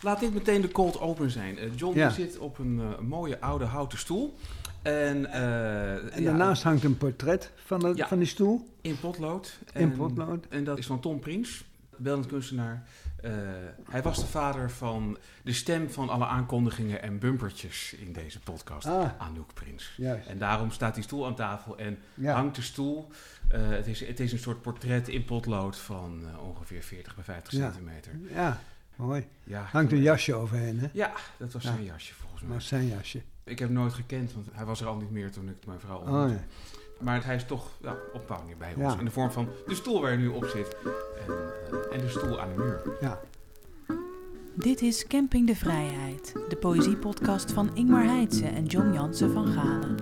Laat dit meteen de cold open zijn. Eh, John Ja. zit op een eh, mooie oude houten stoel. En, eh, En ja, daarnaast hangt een portret van, de, Ja. van die stoel. in potlood. In En- potlood. En dat is van Tom Prins, beeldend kunstenaar. Hij was de vader van de stem van alle aankondigingen en bumpertjes in deze podcast. Ah, Anouk Prins. juist. En daarom staat die stoel aan tafel en hangt de stoel. Het, is, het is een soort portret in potlood van ongeveer 40 bij 50 Ja. centimeter. ja, mooi. Ja, Hangt een jasje overheen, hè? Ja, dat was Ja. zijn jasje volgens mij. Maar zijn jasje. Ik heb hem nooit gekend, want hij was er al niet meer toen ik mijn vrouw Oh ontmoette. ja. Maar hij is toch ja, op bepaalde bij Ja. ons. In de vorm van de stoel waar je nu op zit. En, eh, en de stoel aan de muur. ja. Dit is Camping de Vrijheid, de poëziepodcast van Ingmar Heitse en John Jansen van Galen.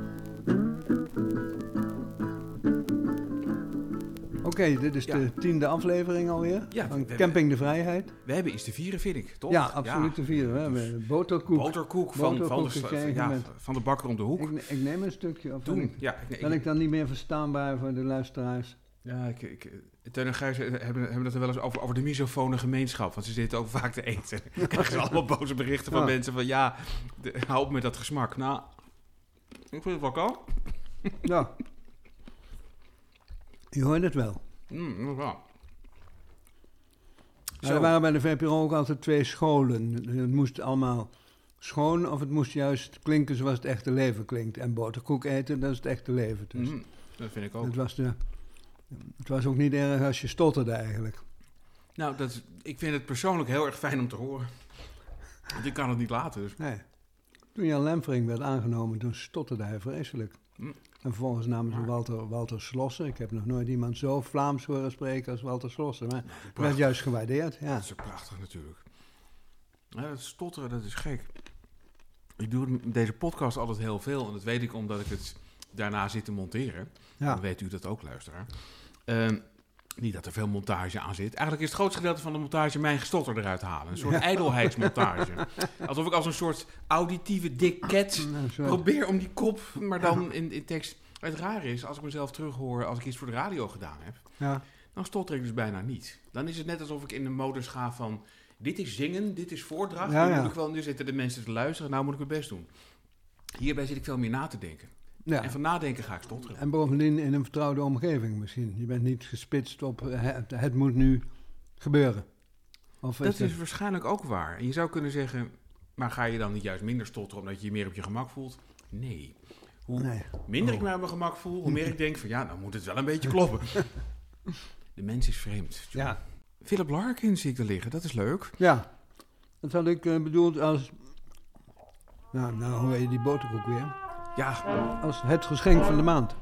Oké, dit is Ja. de tiende aflevering alweer. Ja, van Camping de Vrijheid. We hebben iets te vieren, vind ik, toch? Ja, absoluut te vieren. We hebben boterkoek. Boterkoek van, van, de, van de bakker om de hoek. Ik, ik neem een stukje. Of ben Doen. ik, Ja, ik, ik- ben ik dan niet meer verstaanbaar voor de luisteraars? ja, ik, ik, Teun en Gijs hebben, hebben het er wel eens over, over de misofone gemeenschap. Want ze zitten ook vaak te eten. Dan krijgen ze allemaal boze berichten van Ja. mensen van... Ja, de, hou op met dat gesmak. Nou, ik vind het wel kan. Ja. Je hoort het wel. Mm. Maar er waren bij de VPRO ook altijd twee scholen. Het moest allemaal schoon of het moest juist klinken zoals het echte leven klinkt. En boterkoek eten, dat is het echte leven. Dus Mm, dat vind ik ook. het, was de, het was ook niet erg als je stotterde eigenlijk. Nou, dat ik vind het persoonlijk heel erg fijn om te horen. Want ik kan het niet laten. Dus. Nee. Toen Jan Lemfering werd aangenomen, toen stotterde hij vreselijk. En vervolgens namen ze Walter, Walter Slossen. Ik heb nog nooit iemand zo Vlaams horen spreken als Walter Slossen. Maar het werd juist gewaardeerd, ja. Dat is prachtig natuurlijk. Ja, dat stotteren, dat is gek. Ik doe deze podcast altijd heel veel. En dat weet ik omdat ik het daarna zit te monteren. ja. Dan weet u dat ook, luisteraar. Ehm, niet dat er veel montage aan zit. Eigenlijk is het grootste gedeelte van de montage mijn gestotter eruit halen. Een soort Ja. ijdelheidsmontage. Alsof ik als een soort auditieve dik cat Nou, zo. probeer om die kop, maar dan in, in tekst. Het rare is, als ik mezelf terughoor als ik iets voor de radio gedaan heb, Ja. dan stotter ik dus bijna niet. Dan is het net alsof ik in de modus ga van... Dit is zingen, dit is voordracht. Ja, nu. Moet ik wel, nu zitten de mensen te luisteren, nou moet ik mijn best doen. Hierbij zit ik veel meer na te denken. Ja. En van nadenken ga ik stotteren. En bovendien in een vertrouwde omgeving misschien. Je bent niet gespitst op eh, het, het moet nu gebeuren. Of Dat is is waarschijnlijk ook waar. En je zou kunnen zeggen, maar ga je dan niet juist minder stotteren omdat je je meer op je gemak voelt? Nee. Hoe Nee. minder ik Oh. me op mijn gemak voel, hoe meer ik denk van ja, nou moet het wel een beetje kloppen. De mens is vreemd. John. Ja. Philip Larkin zie ik er liggen, dat is leuk. Ja. Dat had ik eh, bedoeld als... Nou, nou hoor je die boterkoek weer. Ja, Als het geschenk van de maand.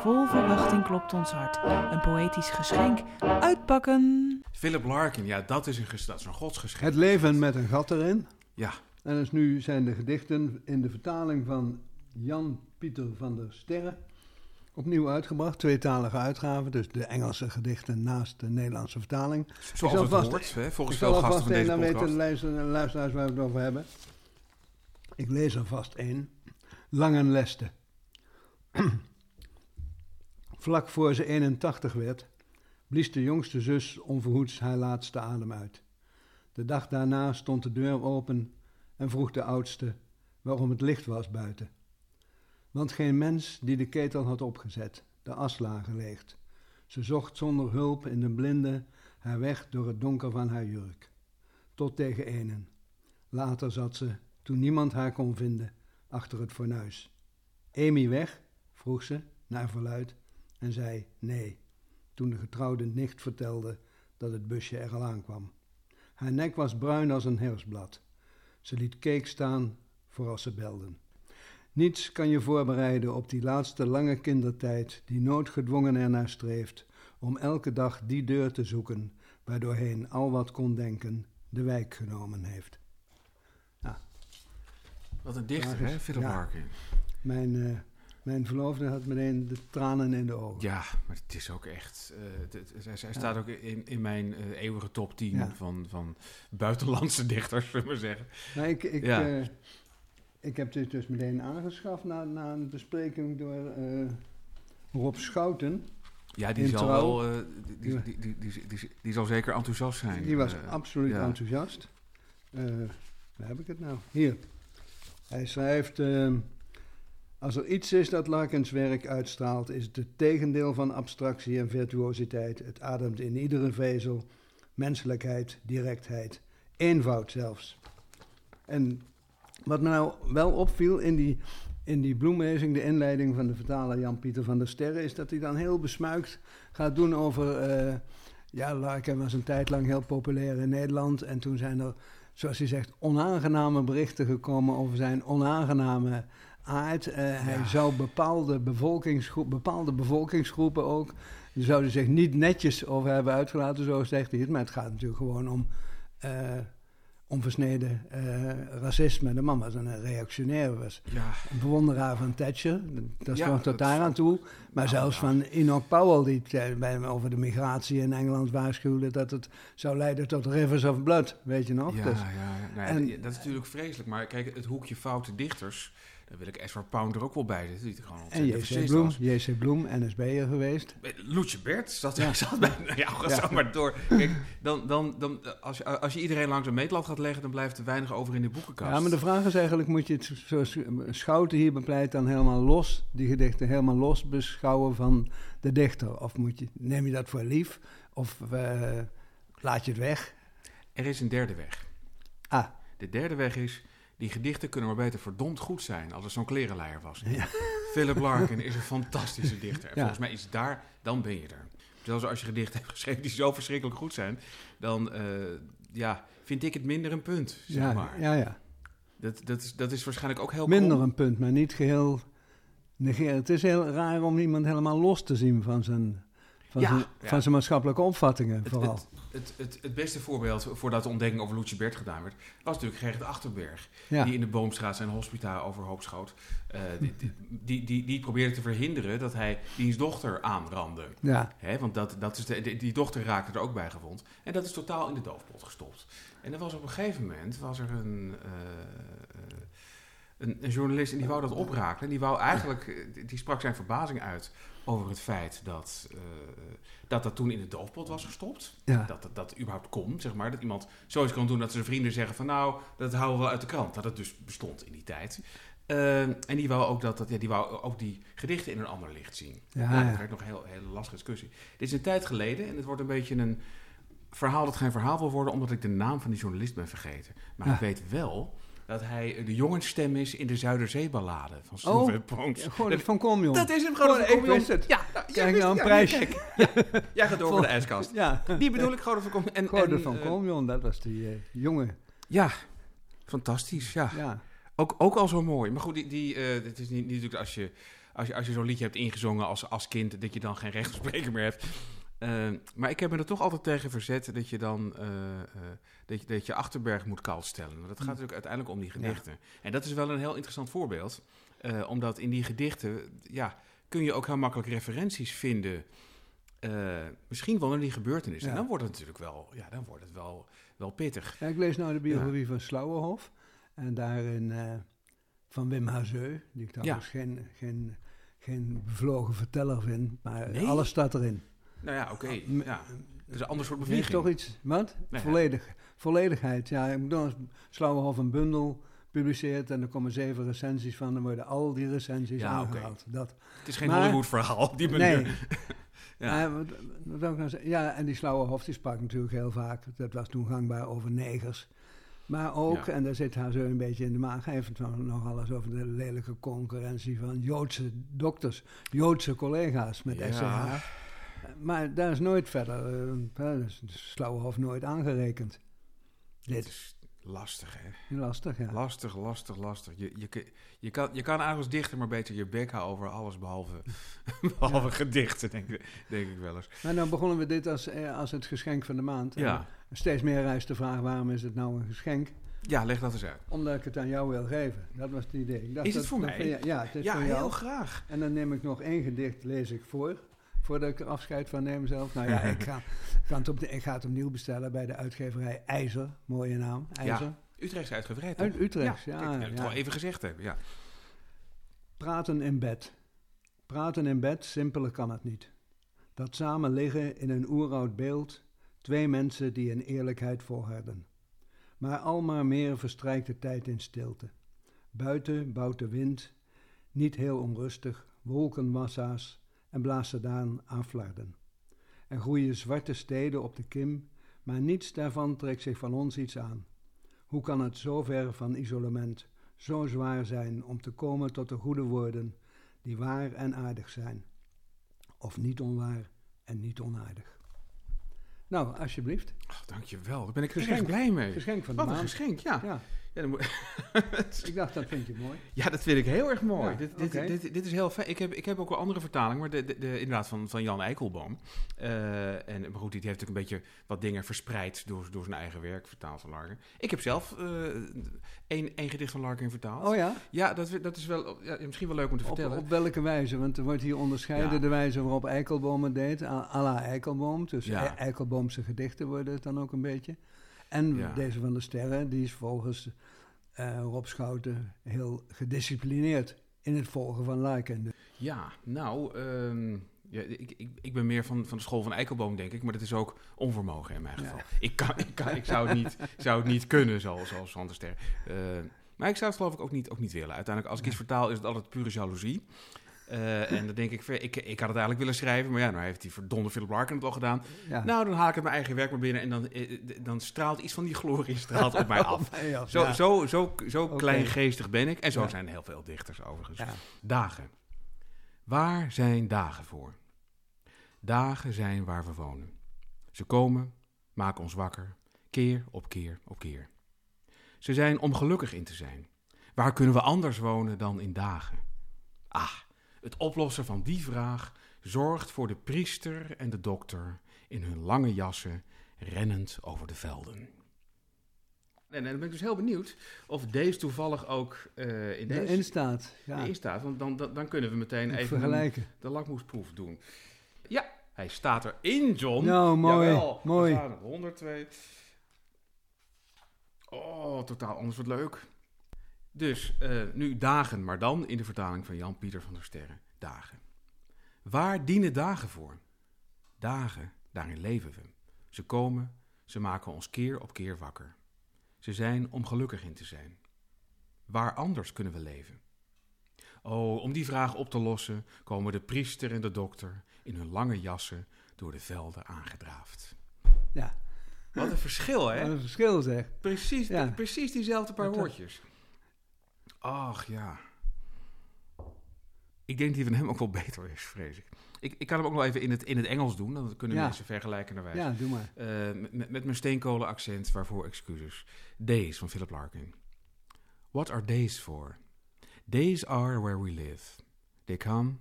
Vol verwachting klopt ons hart. Een poëtisch geschenk. Uitpakken! Philip Larkin, ja, dat is een, dat is een godsgeschenk. Het leven met een gat erin. Ja, En dus nu zijn de gedichten in de vertaling van Jan Pieter van der Sterre opnieuw uitgebracht. Tweetalige uitgave, dus de Engelse gedichten naast de Nederlandse vertaling. zoals zal het vast- hoort, hè, Ik volgens zal veel gasten vast van deze dan weten de podcast. luister- luisteraars waar we het over hebben. Ik lees er vast één. Langenleste. Vlak voor ze 81 werd, blies de jongste zus onverhoeds haar laatste adem uit. De dag daarna stond de deur open en vroeg de oudste waarom het licht was buiten. Want geen mens die de ketel had opgezet, de aslagen geleegd. Ze zocht zonder hulp in de blinde haar weg door het donker van haar jurk. Tot tegen enen. Later zat ze, toen niemand haar kon vinden, achter het fornuis. Amy weg? vroeg ze, naar verluid, en zei nee, toen de getrouwde nicht vertelde dat het busje er al aankwam. Haar nek was bruin als een herfstblad. Ze liet cake staan voor als ze belden. Niets kan je voorbereiden op die laatste lange kindertijd die noodgedwongen ernaar streeft om elke dag die deur te zoeken waardoorheen al wat kon denken de wijk genomen heeft. Wat een dichter, hè, Philip Ja. Larkin. Mijn, eh, mijn verloofde had meteen de tranen in de ogen. Ja, maar het is ook echt... eh, het- het- hij staat ook in, in mijn eh, eeuwige top 10 Ja. van, van buitenlandse dichters, zullen we maar zeggen. Maar ik, ik, eh, ik heb dit dus meteen aangeschaft na, na een bespreking door eh, Rob Schouten. Ja, die In zal Trouw. wel... eh, die, die, die, die, zal zeker enthousiast zijn. Die was Eh, absoluut ja. enthousiast. Eh, waar heb ik het nou? Hier. Hij schrijft... ehm, als er iets is dat Larkins werk uitstraalt, is het het tegendeel van abstractie en virtuositeit. Het ademt in iedere vezel menselijkheid, directheid, eenvoud zelfs. En wat me nou wel opviel in die, in die bloemlezing, de inleiding van de vertaler Jan-Pieter van der Sterre, is dat hij dan heel besmuikt gaat doen over... eh, ja, Larkin was een tijd lang heel populair in Nederland en toen zijn er, zoals hij zegt, onaangename berichten gekomen over zijn onaangename aard. Eh, Hij zou bepaalde, bevolkingsgroep, bepaalde bevolkingsgroepen ook, die zouden zich niet netjes over hebben uitgelaten, zo zegt hij het. Maar het gaat natuurlijk gewoon om eh, onversneden eh, racisme. De man was een reactionair, was Ja, een bewonderaar van Thatcher. Dat Ja, stond tot daar aan toe. Maar Nou, zelfs van Enoch Powell, die bij, over de migratie in Engeland waarschuwde dat het zou leiden tot rivers of blood, weet je nog? ja, Dus- ja, ja. Nou ja, en- dat- dat is natuurlijk vreselijk. Maar kijk, het hoekje foute dichters, daar wil ik Ezra Pound er ook wel bij zitten. Gewoon en J.C. Bloem. J.C. Bloem, NSB'er geweest. Loetje Bert zat, Ja. zat bij. Ja, ga Ja. zo maar door. Kijk, dan, dan, dan, als, je, als je iedereen langs een meetlat gaat leggen, dan blijft er weinig over in de boekenkast. Ja, maar de vraag is eigenlijk, moet je het zoals Schouten hier bepleit dan helemaal los, die gedichten helemaal los beschouwen van de dichter? Of moet je, neem je dat voor lief? Of eh, laat je het weg? Er is een derde weg. Ah, De derde weg is, die gedichten kunnen maar beter verdomd goed zijn als het zo'n klerenleier was. Ja. Philip Larkin is een fantastische dichter. En Ja. volgens mij is daar, dan ben je er. Zelfs als je gedichten hebt geschreven die zo verschrikkelijk goed zijn, dan eh, ja, vind ik het minder een punt, zeg ja, maar. ja, ja. Dat, dat, is, dat is waarschijnlijk ook heel Minder een punt, maar niet geheel negeren. Het is heel raar om iemand helemaal los te zien van zijn, van Ja, zijn, ja. van zijn maatschappelijke opvattingen Het, vooral. het, het, het, het beste voorbeeld voordat de ontdekking over Loetje Bert gedaan werd, was natuurlijk Gerrit Achterberg. ja. Die in de Boomstraat zijn hospita overhoop schoot. Eh, die, die, die, die, die probeerde te verhinderen dat hij diens dochter aanrandde. ja. Hè, want dat, dat is de, die, die dochter raakte er ook bij gewond. En dat is totaal in de doofpot gestopt. En er was op een gegeven moment was er een, eh, eh, een, een journalist en die wou dat oprakelen. En die wou eigenlijk, die sprak zijn verbazing uit over het feit dat, eh, dat dat toen in de doofpot was gestopt. ja. Dat, dat dat überhaupt kon, zeg maar. Dat iemand zoiets kan doen dat zijn vrienden zeggen van nou, dat houden we wel uit de krant. Dat het dus bestond in die tijd. Eh, en die wou ook dat, dat ja, die wou ook die gedichten in een ander licht zien. Ja, Nou, dat werd nog een heel, hele lastige discussie. Dit is een tijd geleden en het wordt een beetje een verhaal dat geen verhaal wil worden, omdat ik de naam van die journalist ben vergeten. Maar ik weet wel dat hij de jongensstem is in de Zuiderzeeballade van Oh, Sylvain. Ja, het van Komjon. dat is hem gewoon. Oh, van ik wist het. Ja, ja, Krijg jij nou een. Ja, kijk. Jij gaat door voor de ijskast. Ja, Die bedoel ik, Gouden van Komjon. En, Gordon en, van eh, Komjon, dat was die eh, jongen. Ja, fantastisch. Ja. Ja. Ook, ook al zo mooi. Maar goed, die, die, eh, het is niet, niet natuurlijk als je, als je, als je zo'n liedje hebt ingezongen als, als kind, dat je dan geen recht op spreken meer hebt. Eh, maar ik heb me er toch altijd tegen verzet dat je dan eh, eh, dat, je, dat je Achterberg moet koud stellen. Want dat gaat natuurlijk uiteindelijk om die gedichten. En dat is wel een heel interessant voorbeeld. eh, omdat in die gedichten, ja, kun je ook heel makkelijk referenties vinden. eh, misschien wel naar die gebeurtenissen. En dan wordt het natuurlijk wel, ja, dan wordt het wel, wel pittig. Ja, ik lees nou de biografie van Slauerhof. En daarin eh, van Wim Hazeu, die ik trouwens geen, geen, geen bevlogen verteller vind. Maar Nee? alles staat erin. Nou ja, oké. m- ja. Het is een ander soort Heeft bevlieging. toch iets, wat? Nee, Volledig, volledigheid. Ja, ik bedoel, als Slauerhof een bundel publiceert en er komen zeven recensies van, dan worden al die recensies Ja, aangehaald. Dat. Het is geen Maar- Hollywood-verhaal op die manier. Nee. Ja. Wat, wat nou ja, en die Slauerhof die sprak natuurlijk heel vaak, dat was toen gangbaar over negers. Maar ook, Ja. en daar zit haar zo een beetje in de maag, hij heeft het nog alles over de lelijke concurrentie van Joodse dokters, Joodse collega's met. SCH. Maar daar is nooit verder, eh, daar is de Slauerhof nooit aangerekend. Dit is lastig, hè? lastig, ja. Lastig, lastig, lastig. Je, je, je, kan, je kan als dichter maar beter je bek houden over alles behalve, behalve gedichten, denk, ik- denk ik wel eens. Maar dan begonnen we dit als, eh, als het geschenk van de maand. Ja, En steeds meer rijst de vraag, waarom is het nou een geschenk? ja leg dat eens uit. Omdat ik het aan jou wil geven. Dat was het idee. Ik dacht Is het dat- voor dat mij? ja, het is Ja, voor heel jou. graag. En dan neem ik nog één gedicht, lees ik voor. Voordat ik er afscheid van neem zelf. Nou ja, ik ga, ik ga, het, op, ik ga het opnieuw bestellen bij de uitgeverij IJzer. Mooie naam, IJzer. Utrechtse uitgeverij, toch? Uit Utrecht, ja. wil ik ja. wel even gezegd hebben, ja. Praten in bed. Praten in bed, simpeler kan het niet. Dat samen liggen in een oeroud beeld, twee mensen die in eerlijkheid volharden. Maar almaar meer verstrijkt de tijd in stilte. Buiten bouwt de wind, niet heel onrustig, wolkenmassa's en blaast gedaan aan. Er groeien zwarte steden op de kim, maar niets daarvan trekt zich van ons iets aan. Hoe kan het zo ver van isolement zo zwaar zijn om te komen tot de goede woorden die waar en aardig zijn? Of niet onwaar en niet onaardig? Nou, alsjeblieft. Oh, dankjewel, daar ben ik Geschenk. blij mee. Geschenk van de Wat een maand. geschenk, ja. Ja, Ja, dan ik dacht dat vind je mooi. ja, dat vind ik heel erg mooi. Ja, dit, dit, dit, dit is heel fijn. Ik heb, ik heb ook wel andere vertalingen, maar de, de, de- inderdaad van, van Jan Eikelboom. Eh, en, maar goed, die heeft natuurlijk een beetje wat dingen verspreid door, door zijn eigen werk, vertaald van Larkin. Ik heb zelf eh één één gedicht van Larkin vertaald. Oh ja? Ja, dat, dat is wel, ja, misschien wel leuk om te vertellen. op welke wijze? Want er wordt hier onderscheiden Ja. de wijze waarop Eikelboom het deed, à la Eikelboom. Dus Ja. E- Eikelboomse gedichten worden het dan ook een beetje. En Ja. deze van de Sterren, die is volgens eh, Rob Schouten heel gedisciplineerd in het volgen van Larkin. Ja, nou, ehm, ja, ik, ik, ik ben meer van, van de school van Eikelboom, denk ik. Maar dat is ook onvermogen in mijn Ja. geval. Ik, kan, ik, kan, ik zou, het niet, zou het niet kunnen, zoals, zoals Van der Ster. Eh, maar ik zou het geloof ik ook niet, ook niet willen. Uiteindelijk, als ik iets vertaal, is het altijd pure jaloezie. Eh, en dan denk ik, ik, ik had het eigenlijk willen schrijven, maar ja, nou heeft die verdomde Philip Larkin het al gedaan. Ja. Nou, dan haal ik het mijn eigen werk maar binnen en dan, eh, dan straalt iets van die glorie straalt op mij af. Op mij af, Zo, ja. zo, zo, zo kleingeestig ben ik. En zo Ja. zijn heel veel dichters overigens. Dagen. Waar zijn dagen voor? Dagen zijn waar we wonen. Ze komen, maken ons wakker, keer op keer op keer. Ze zijn om gelukkig in te zijn. Waar kunnen we anders wonen dan in dagen? Ah, het oplossen van die vraag zorgt voor de priester en de dokter in hun lange jassen, rennend over de velden. En dan ben ik dus heel benieuwd of deze toevallig ook eh, in deze Erin staat. Ja. staat. Want dan, dan, dan kunnen we meteen even vergelijken. de lakmoesproef doen. Ja, hij staat erin, John. Nou, mooi, Jawel, mooi. We gaan 102. Oh, totaal anders wat leuk. Dus eh, nu dagen, maar dan in de vertaling van Jan-Pieter van der Sterren. Dagen. Waar dienen dagen voor? Dagen, daarin leven we. Ze komen, ze maken ons keer op keer wakker. Ze zijn om gelukkig in te zijn. Waar anders kunnen we leven? Oh, om die vraag op te lossen komen de priester en de dokter in hun lange jassen door de velden aangedraafd. Ja. Wat een verschil, Wat hè? een verschil zeg. Precies, Ja. precies diezelfde paar Wat, eh, woordjes. Ach ja. Ik denk die van hem ook wel beter is, vrees ik. Ik, ik kan hem ook nog even in het, in het Engels doen, dan kunnen Ja. mensen vergelijkenderwijs. Ja, doe maar. Eh, met, met mijn steenkolen accent, waarvoor excuses. Days van Philip Larkin. What are days for? Days are where we live. They come,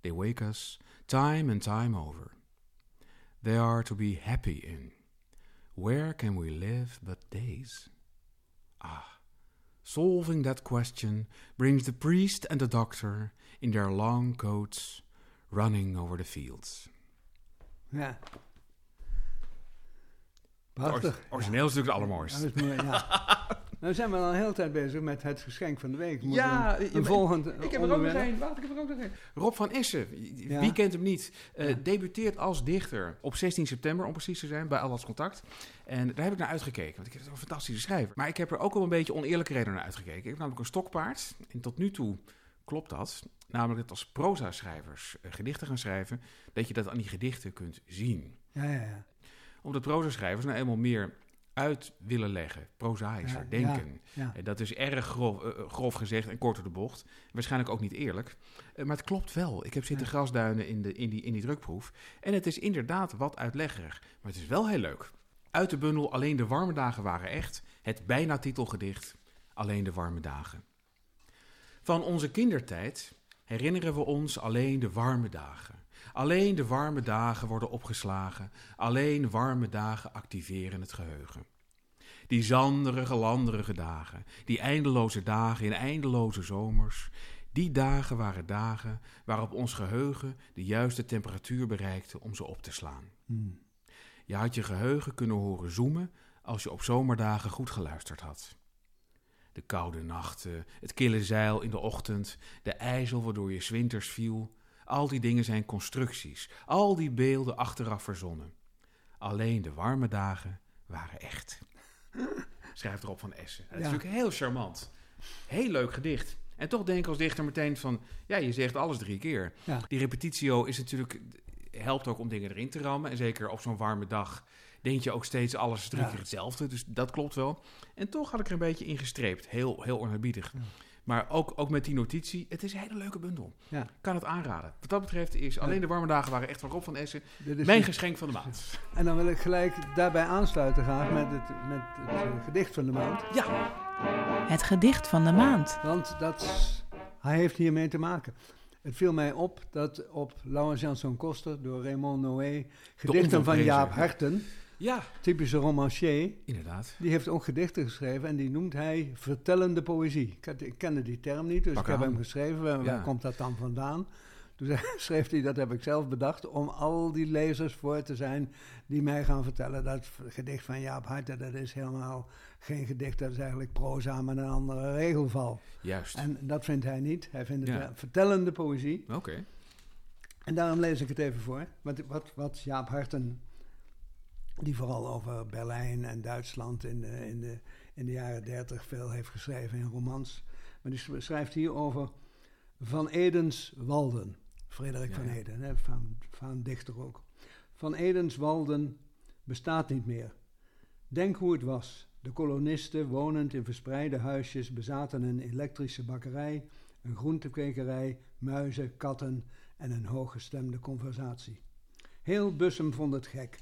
they wake us, time and time over. They are to be happy in. Where can we live but days? Ah, solving that question brings the priest and the doctor in their long coats running over the fields. Ja. Prachtig. ori- origineel is natuurlijk het Ja, allermooiste. dat is mooi, ja. Nou zijn we al een hele tijd bezig met het geschenk van de week. Ja, een, een volgend Ik heb er ook nog een. Wacht, ik heb er ook nog een. Rob van Essen, Ja. wie kent hem niet? Eh, Ja. Debuteert als dichter op 16 september, om precies te zijn, bij Allas Contact. En daar heb ik naar uitgekeken, want ik heb het een fantastische schrijver. Maar ik heb er ook wel een beetje oneerlijke reden naar uitgekeken. Ik heb namelijk een stokpaard. En tot nu toe klopt dat. Namelijk dat als proza-schrijvers eh, gedichten gaan schrijven, dat je dat aan die gedichten kunt zien. Ja, ja, ja. Omdat proza-schrijvers nou eenmaal meer uit willen leggen, prozaïscher Ja, denken. ja. En dat is erg grof, eh, eh, grof gezegd en kort door de bocht. Waarschijnlijk ook niet eerlijk. Eh, maar het klopt wel. Ik heb zitten grasduinen in, de, in, die, in die drukproef. En het is inderdaad wat uitleggerig. Maar het is wel heel leuk. Uit de bundel Alleen de warme dagen waren echt. Het bijna titelgedicht Alleen de warme dagen. Van onze kindertijd herinneren we ons alleen de warme dagen. Alleen de warme dagen worden opgeslagen. Alleen warme dagen activeren het geheugen. Die zanderige, landerige dagen, die eindeloze dagen in eindeloze zomers, die dagen waren dagen waarop ons geheugen de juiste temperatuur bereikte om ze op te slaan. Hmm. Je had je geheugen kunnen horen zoomen als je op zomerdagen goed geluisterd had. De koude nachten, het kille zeil in de ochtend, de ijzel waardoor je 's winters viel, al die dingen zijn constructies, al die beelden achteraf verzonnen. Alleen de warme dagen waren echt. schrijft Rob van Essen. Dat is Ja. natuurlijk heel charmant. Heel leuk gedicht. En toch denk ik als dichter meteen van, ja, je zegt alles drie keer. Ja. Die repetitio is natuurlijk, helpt ook om dingen erin te rammen. En zeker op zo'n warme dag denk je ook steeds alles drie Ja. keer hetzelfde. Dus dat klopt wel. En toch had ik er een beetje in gestreept. Heel, heel onerbiedig. Maar ook, ook met die notitie, het is een hele leuke bundel. Ja. Kan het aanraden. Wat dat betreft is alleen de warme dagen waren echt van Rob van Essen mijn een- geschenk van de maand. En dan wil ik gelijk daarbij aansluiten graag met het, met het eh, gedicht van de maand. Ja, Het gedicht van de maand. Want dat, hij heeft hiermee te maken. Het viel mij op dat op Laurens Jansson Koster door Raymond Noé gedichten van. Jaap Harten, ja, typische romancier, inderdaad. die heeft ook gedichten geschreven en die noemt hij vertellende poëzie. Ik, kende die term niet, dus Pak ik heb aan. hem geschreven. Waar, Ja. komt dat dan vandaan? Toen schreef hij, dat heb ik zelf bedacht, om al die lezers voor te zijn die mij gaan vertellen dat gedicht van Jaap Harten, dat is helemaal geen gedicht, dat is eigenlijk proza met een andere regelval. Juist. En dat vindt hij niet. Hij vindt het Ja. vertellende poëzie. Oké. En daarom lees ik het even voor. Wat, wat, wat Jaap Harten, die vooral over Berlijn en Duitsland in de, in, de, in de jaren dertig veel heeft geschreven in romans. Maar die schrijft hier over Van Edens Walden. Frederik Ja, van. Eden, hè, van, van dichter ook. Van Edens Walden bestaat niet meer. Denk hoe het was. De kolonisten, wonend in verspreide huisjes, bezaten een elektrische bakkerij, een groentekwekerij, muizen, katten en een hooggestemde conversatie. Heel Bussum vond het gek.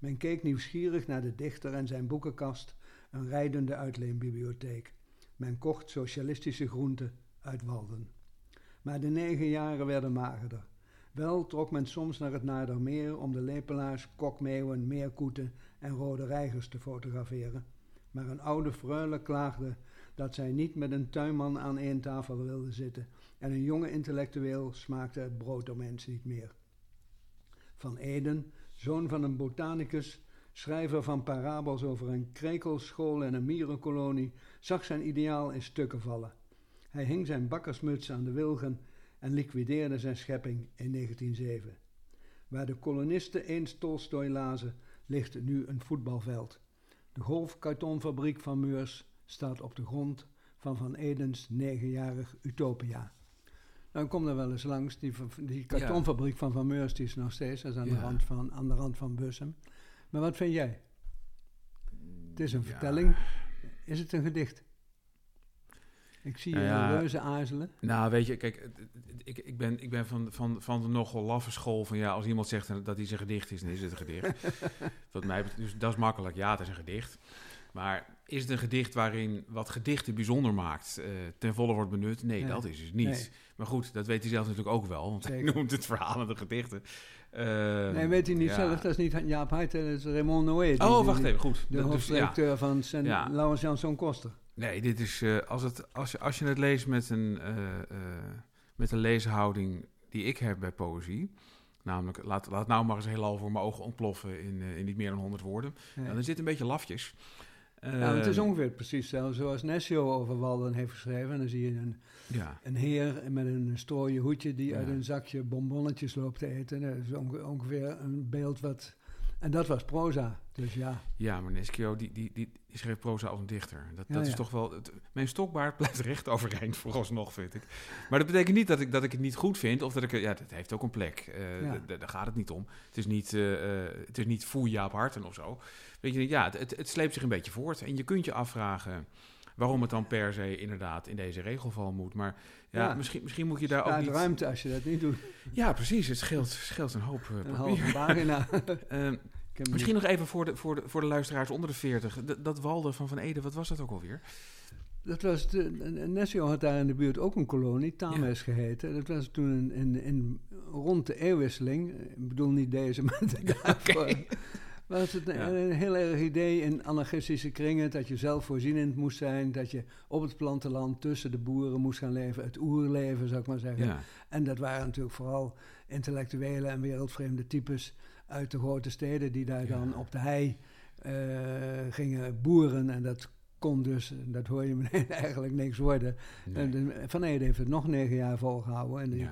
Men keek nieuwsgierig naar de dichter en zijn boekenkast, een rijdende uitleenbibliotheek. Men kocht socialistische groenten uit Walden. Maar de negen jaren werden magerder. Wel trok men soms naar het Nadermeer om de lepelaars, kokmeeuwen, meerkoeten en rode reigers te fotograferen. Maar een oude freule klaagde dat zij niet met een tuinman aan één tafel wilde zitten en een jonge intellectueel smaakte het brooddomens niet meer. Van Eden, zoon van een botanicus, schrijver van parabels over een krekelschool en een mierenkolonie, zag zijn ideaal in stukken vallen. Hij hing zijn bakkersmuts aan de wilgen en liquideerde zijn schepping in 1907. Waar de kolonisten eens Tolstoy lazen, ligt nu een voetbalveld. De golfkartonfabriek van Meurs staat op de grond van Van Edens negenjarig Utopia. Dan kom er wel eens langs, die, die kartonfabriek van Van Meurs die is nog steeds, dat is aan, de, Ja. rand van, aan de rand van Bussum. Maar wat vind jij? Het is een Ja. vertelling. Is het een gedicht? Ik zie je Nou ja. reuze aarzelen. Nou, weet je, kijk, ik, ik ben, ik ben van, van, van de nogal laffe school van ja, als iemand zegt dat hij zijn gedicht is, dan is het een gedicht. Wat mij dus dat is makkelijk, ja, het is een gedicht. Maar is het een gedicht waarin wat gedichten bijzonder maakt, eh, ten volle wordt benut? Nee, Nee. dat is het niet. Nee. Maar goed, dat weet hij zelf natuurlijk ook wel, want Zeker. hij noemt het verhalende gedichten. Eh, Nee, weet hij niet ja. zelf. Dat is niet Jaap Huyten, dat is Raymond Noé. Oh, wacht even, goed. De Dat- dus, ja. hoofdredacteur van Sen Ja. Laurens Jansson Koster. Nee, dit is eh, als, het, als, je, als je het leest met een, eh, met een leeshouding die ik heb bij poëzie. Namelijk, laat, laat nou maar eens heelal voor mijn ogen ontploffen in, in niet meer dan 100 woorden. Dan zit een beetje lafjes. Want het is Eh, ongeveer precies zo- zoals Nessio over Walden heeft geschreven. En dan zie je een, Ja, een heer met een strooien hoedje die Ja. uit een zakje bonbonnetjes loopt te eten. Dat is onge- ongeveer een beeld wat... En dat was proza. Dus ja, ja, maar Neschio, die, die, die, die schreef proza als een dichter. Dat, Ja, dat is toch wel... Het, mijn stokbaard blijft recht overeind vooralsnog, vind ik. Maar dat betekent niet dat ik, dat ik het niet goed vind. Of dat ik... Ja, dat heeft ook een plek. Ja. d- Daar gaat het niet om. Het is niet, eh, het is niet foei Jaap Harten of zo. Weet je, ja, het, het, het sleept zich een beetje voort. En je kunt je afvragen waarom het dan per se inderdaad in deze regelval moet. Maar ja, Ja. Misschien, misschien moet je daar ook staat niet... ruimte als je dat niet doet. Ja, precies. Het scheelt, scheelt een hoop eh, Een papier. pagina. Ehm, Misschien nog even voor de, voor de, voor de luisteraars onder de 40. D- dat Walden van Van Ede, wat was dat ook alweer? Dat was de, Nessio had daar in de buurt ook een kolonie, Tames geheten. Dat was toen in, in, in- rond de eeuwwisseling, ik bedoel niet deze, maar de daarvoor. Was het een, Ja. een heel erg idee in anarchistische kringen dat je zelfvoorzienend moest zijn, dat je op het platteland tussen de boeren moest gaan leven, het oerleven zou ik maar zeggen. Ja, En dat waren natuurlijk vooral intellectuele en wereldvreemde types uit de grote steden die daar Ja. dan op de hei eh, gingen boeren. En dat kon dus, dat hoor je meteen, eigenlijk niks worden. nee. En Van Ede heeft het nog negen jaar volgehouden. En die,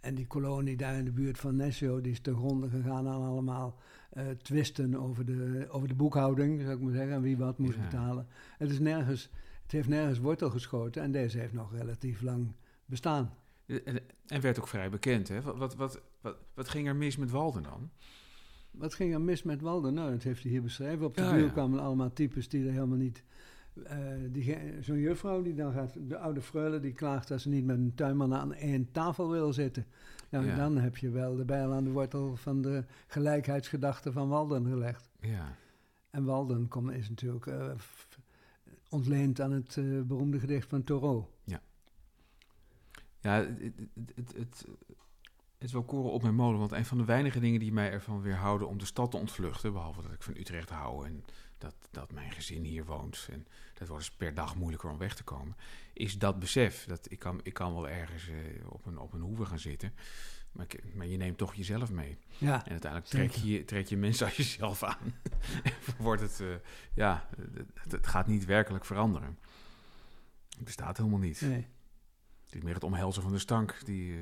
en die kolonie daar in de buurt van Nessio, die is ten gronde gegaan aan allemaal eh, twisten over de, over de boekhouding, zou ik maar zeggen, en wie wat moest Ja. betalen. Het, is nergens, het heeft nergens wortel geschoten en deze heeft nog relatief lang bestaan. En, en werd ook vrij bekend. Hè? Wat, wat, wat, wat, wat ging er mis met Walden dan? Wat ging er mis met Walden? Nou, dat heeft hij hier beschreven. Op de Ja, kwamen allemaal types die er helemaal niet... eh, die ge- Zo'n juffrouw die dan gaat... De oude freule die klaagt dat ze niet met een tuinman aan één tafel wil zitten. Nou, Ja. dan heb je wel de bijl aan de wortel van de gelijkheidsgedachte van Walden gelegd. Ja. En Walden komt, is natuurlijk eh, ontleend aan het eh, beroemde gedicht van Thoreau. Ja, het, het, het, het is wel koren op mijn molen. Want een van de weinige dingen die mij ervan weerhouden om de stad te ontvluchten... behalve dat ik van Utrecht hou en dat, dat mijn gezin hier woont... en dat wordt dus per dag moeilijker om weg te komen... is dat besef. Dat ik, kan, ik kan wel ergens eh, op, een, op een hoeve gaan zitten... Maar, ik- maar je neemt toch jezelf mee. Ja, En uiteindelijk trek je, trek je mensen als jezelf aan. Wordt het, eh, ja, het, het gaat niet werkelijk veranderen. Het bestaat helemaal niet. nee. Het is meer het omhelzen van de stank. Die, eh,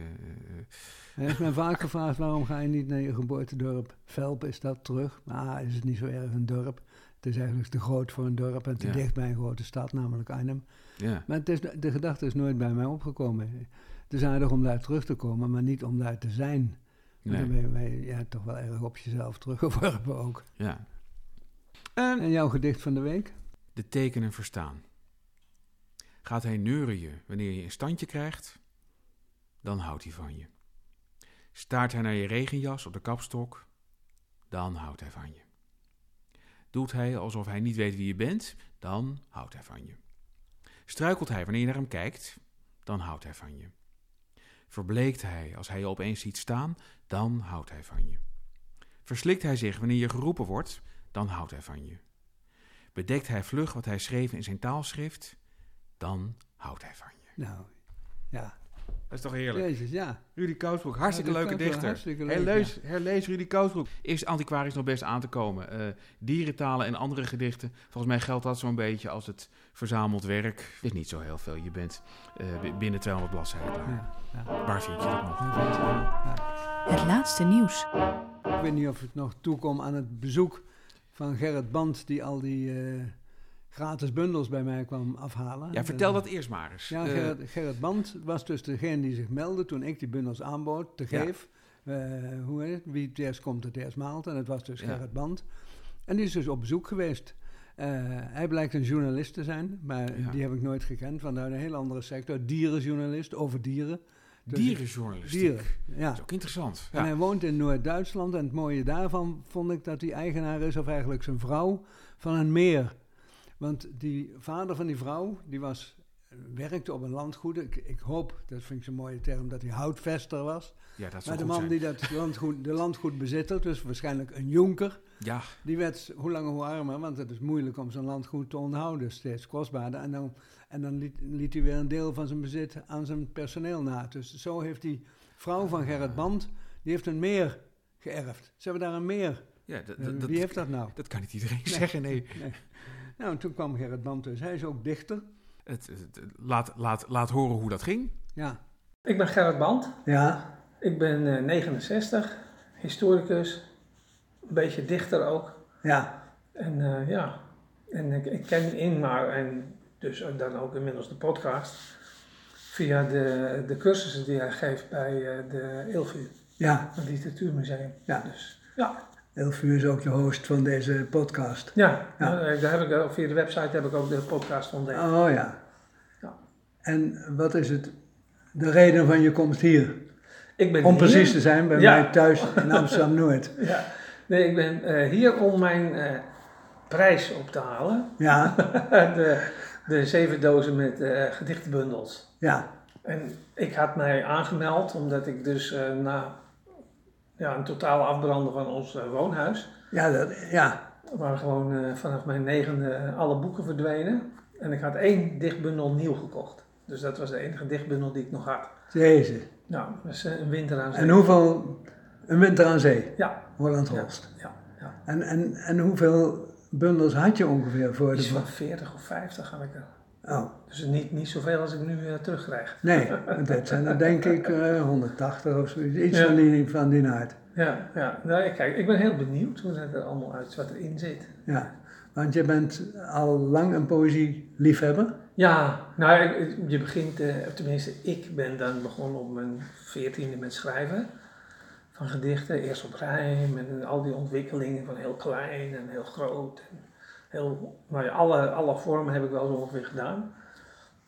Hij heeft mij vaak gevraagd, waarom ga je niet naar je geboortedorp? Velp is dat terug. Maar is het niet zo erg een dorp? Het is eigenlijk te groot voor een dorp en te Ja. dicht bij een grote stad, namelijk Arnhem. ja, Maar het is, de gedachte is nooit bij mij opgekomen. Het is aardig om daar terug te komen, maar niet om daar te zijn. Want Dan nee, ben je, ben je ja, toch wel erg op jezelf teruggeworpen ook. ja. En En jouw gedicht van de week? de tekenen verstaan. Gaat hij neuren je wanneer je een standje krijgt? Dan houdt hij van je. Staart hij naar je regenjas op de kapstok? Dan houdt hij van je. Doet hij alsof hij niet weet wie je bent? Dan houdt hij van je. Struikelt hij wanneer je naar hem kijkt? Dan houdt hij van je. Verbleekt hij als hij je opeens ziet staan? Dan houdt hij van je. Verslikt hij zich wanneer je geroepen wordt? Dan houdt hij van je. Bedekt hij vlug wat hij schreef in zijn taalschrift? Dan houdt hij van je. Nou, ja. Dat is toch heerlijk? Jezus, ja. Rudy Kousbroek, hartstikke Ja, leuke dichter. hartstikke leuk, herlees, herlees Rudy Kousbroek. Is antiquarisch nog best aan te komen. Eh, dierentalen en andere gedichten. Volgens mij geldt dat zo'n beetje als het verzameld werk. Het is niet zo heel veel. Je bent eh, binnen 200 bladzijden klaar. ja, ja. Waar vind je dat nog? Het laatste nieuws. Ik weet niet of ik nog toekom aan het bezoek van Gerrit Band, die al die eh, gratis bundels bij mij kwam afhalen. Ja, vertel dat eerst maar eens. Ja, Eh, Gerrit, Gerrit Band was dus degene die zich meldde toen ik die bundels aanbood te Ja. geven. Eh, hoe heet het? Wie het eerst komt, het eerst maalt. En het was dus Ja. Gerrit Band. En die is dus op bezoek geweest. Eh, hij blijkt een journalist te zijn, maar Ja. die heb ik nooit gekend. Vanuit een heel andere sector. Dierenjournalist, over dieren. Dus- Dierenjournalistiek. Dieren, ja. Dat is ook interessant. En hij woont in Noord-Duitsland. En het mooie daarvan vond ik dat hij eigenaar is, of eigenlijk zijn vrouw, van een meer. Want die vader van die vrouw, die was, werkte op een landgoed. Ik, ik hoop, dat vind ik zo'n mooie term, dat hij houtvester was. ja, dat Maar de man zijn. die dat landgoed, de landgoedbezitter, dus waarschijnlijk een jonker, Ja, die werd hoe langer hoe armer, want het is moeilijk om zo'n landgoed te onderhouden, steeds kostbaarder. En dan, en dan liet, liet hij weer een deel van zijn bezit aan zijn personeel na. Dus zo heeft die vrouw van Gerrit Band, die heeft een meer geërfd. Ze hebben daar een meer. ja dat, Eh, Wie heeft dat nou? dat kan niet iedereen zeggen, nee. Nee. Nou, en toen kwam Gerrit Band dus. Hij is ook dichter. Het, het- laat, laat, laat horen hoe dat ging. Ja. Ik ben Gerrit Band. Ja. Ik ben eh, 69, historicus, een beetje dichter ook. Ja. En eh, ja, en ik, ik ken Ingmar en dus dan ook inmiddels de podcast via de, de cursussen die hij geeft bij eh, de Ilvu, Ja. het literatuurmuseum. Ja. Dus ja, Elfu is ook de host van deze podcast. ja, Ja. nou, eh, daar heb ik, ook- via de website heb ik ook de podcast ontdekt. Oh ja. Ja. En wat is het, de reden van je komst hier? Ik ben Om hier- precies te zijn, bij Ja. mij thuis in Amsterdam-Noord. Ja, nee, ik ben eh, hier om mijn eh, prijs op te halen. Ja. de, de zeven dozen met eh, gedichtenbundels. Ja. En ik had mij aangemeld omdat ik dus eh, na ja, een totale afbranden van ons eh, woonhuis, Ja. Dat, ja. waar gewoon eh, vanaf mijn negende alle boeken verdwenen. En ik had één dichtbundel nieuw gekocht. Dus dat was de enige dichtbundel die ik nog had. Jezus. Nou, dat is eh, een winter aan zee. En hoeveel, een winter aan zee, Ja, Holland ja, Holst. ja, ja. En, en, en hoeveel bundels had je ongeveer voor de... Iets van 40 of 50 had ik er. Oh, Dus niet, niet zoveel als ik nu eh, terugkrijg. nee, dat zijn er denk ik eh, 180 of zoiets. Iets Ja. van die, van die aard. Ja, ja. Nou, kijk, ik ben heel benieuwd hoe het er allemaal uit, wat erin zit. Ja, want je bent al lang een poëzieliefhebber. Ja, nou, je begint, eh, tenminste, ik ben dan begonnen op mijn veertiende met schrijven van gedichten. Eerst op rijm en al die ontwikkelingen van heel klein en heel groot. En heel, nou ja, alle, alle vormen heb ik wel zo ongeveer gedaan.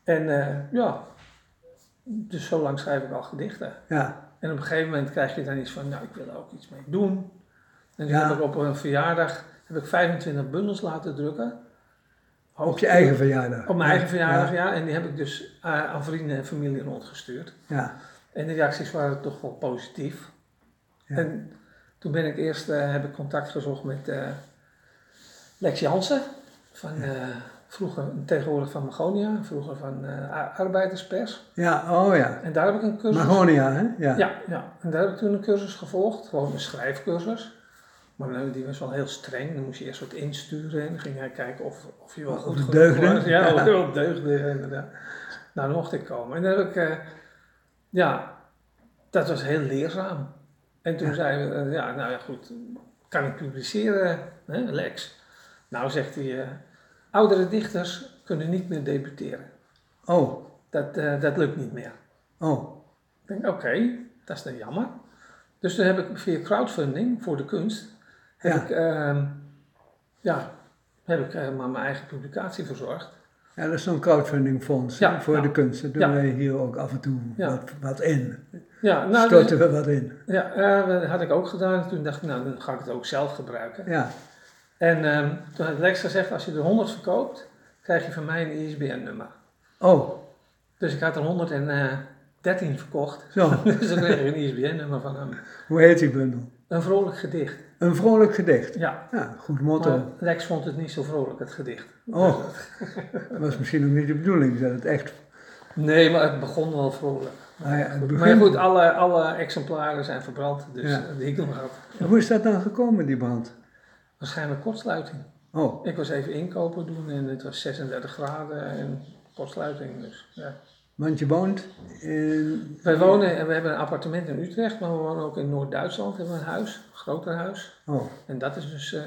En eh, ja, dus zo lang schrijf ik al gedichten. Ja, En op een gegeven moment krijg je dan iets van, nou, ik wil er ook iets mee doen. En toen Ja. heb ik op een verjaardag heb ik 25 bundels laten drukken. op je eigen verjaardag. Op mijn eigen Ja, verjaardag, ja. En die heb ik dus eh, aan vrienden en familie rondgestuurd. Ja, En de reacties waren toch wel positief. Ja. En toen ben ik eerst, eh, heb ik contact gezocht met Lex Jansen. Van, eh, vroeger, tegenwoordig van Magonia, vroeger van eh, Ar- Arbeiderspers. ja, oh ja. En daar heb ik een cursus... Magonia, hè? Ja. Ja, ja, en daar heb ik toen een cursus gevolgd, gewoon een schrijfcursus. Maar die was wel heel streng, dan moest je eerst wat insturen en dan ging hij kijken of, of je wel Of goed genoeg deugde. was. Ja, of Ja. het deugde, inderdaad. Nou, dan mocht ik komen. En dan heb ik, eh, ja, dat was heel leerzaam. En toen Ja. zeiden we, ja, nou ja, goed, kan ik publiceren, hè, Lex? Nou, zegt hij, eh, oudere dichters kunnen niet meer debuteren. Oh, Dat, eh, dat lukt niet meer. oh. Ik denk, oké, dat is dan jammer. Dus toen heb ik via crowdfunding voor de kunst, heb Ja. ik, ehm, ja, heb ik eh, maar mijn eigen publicatie verzorgd. Ja, dat is zo'n crowdfundingfonds Ja, voor ja. de kunst. Daar doen Ja. wij hier ook af en toe wat, wat in. Ja, nou, Storten we wat in. ja dat had ik ook gedaan. Toen dacht ik, nou, dan ga ik het ook zelf gebruiken. Ja, En ehm, toen had Lex gezegd, als je er 100 verkoopt, krijg je van mij een ISBN-nummer. oh, Dus ik had er 113 verkocht. zo. dus dan kreeg ik een ISBN-nummer van hem. Hoe heet die bundel? Een vrolijk gedicht. Een vrolijk gedicht. Ja, Ja, goed motto. maar Lex vond het niet zo vrolijk, het gedicht. Oh, dat was misschien ook niet de bedoeling dat het echt... Nee, maar het begon wel vrolijk. Nou ja, het Maar begin- goed, alle, alle exemplaren zijn verbrand, dus ja. die ik nog had. En Hoe is dat dan gekomen, die brand? Waarschijnlijk kortsluiting. Oh, Ik was even inkopen doen en het was 36 graden en kortsluiting. Dus, ja. want je woont in... Wij wonen en we hebben een appartement in Utrecht, maar we wonen ook in Noord-Duitsland. We hebben een huis, een groter huis. Oh, En dat is dus eh,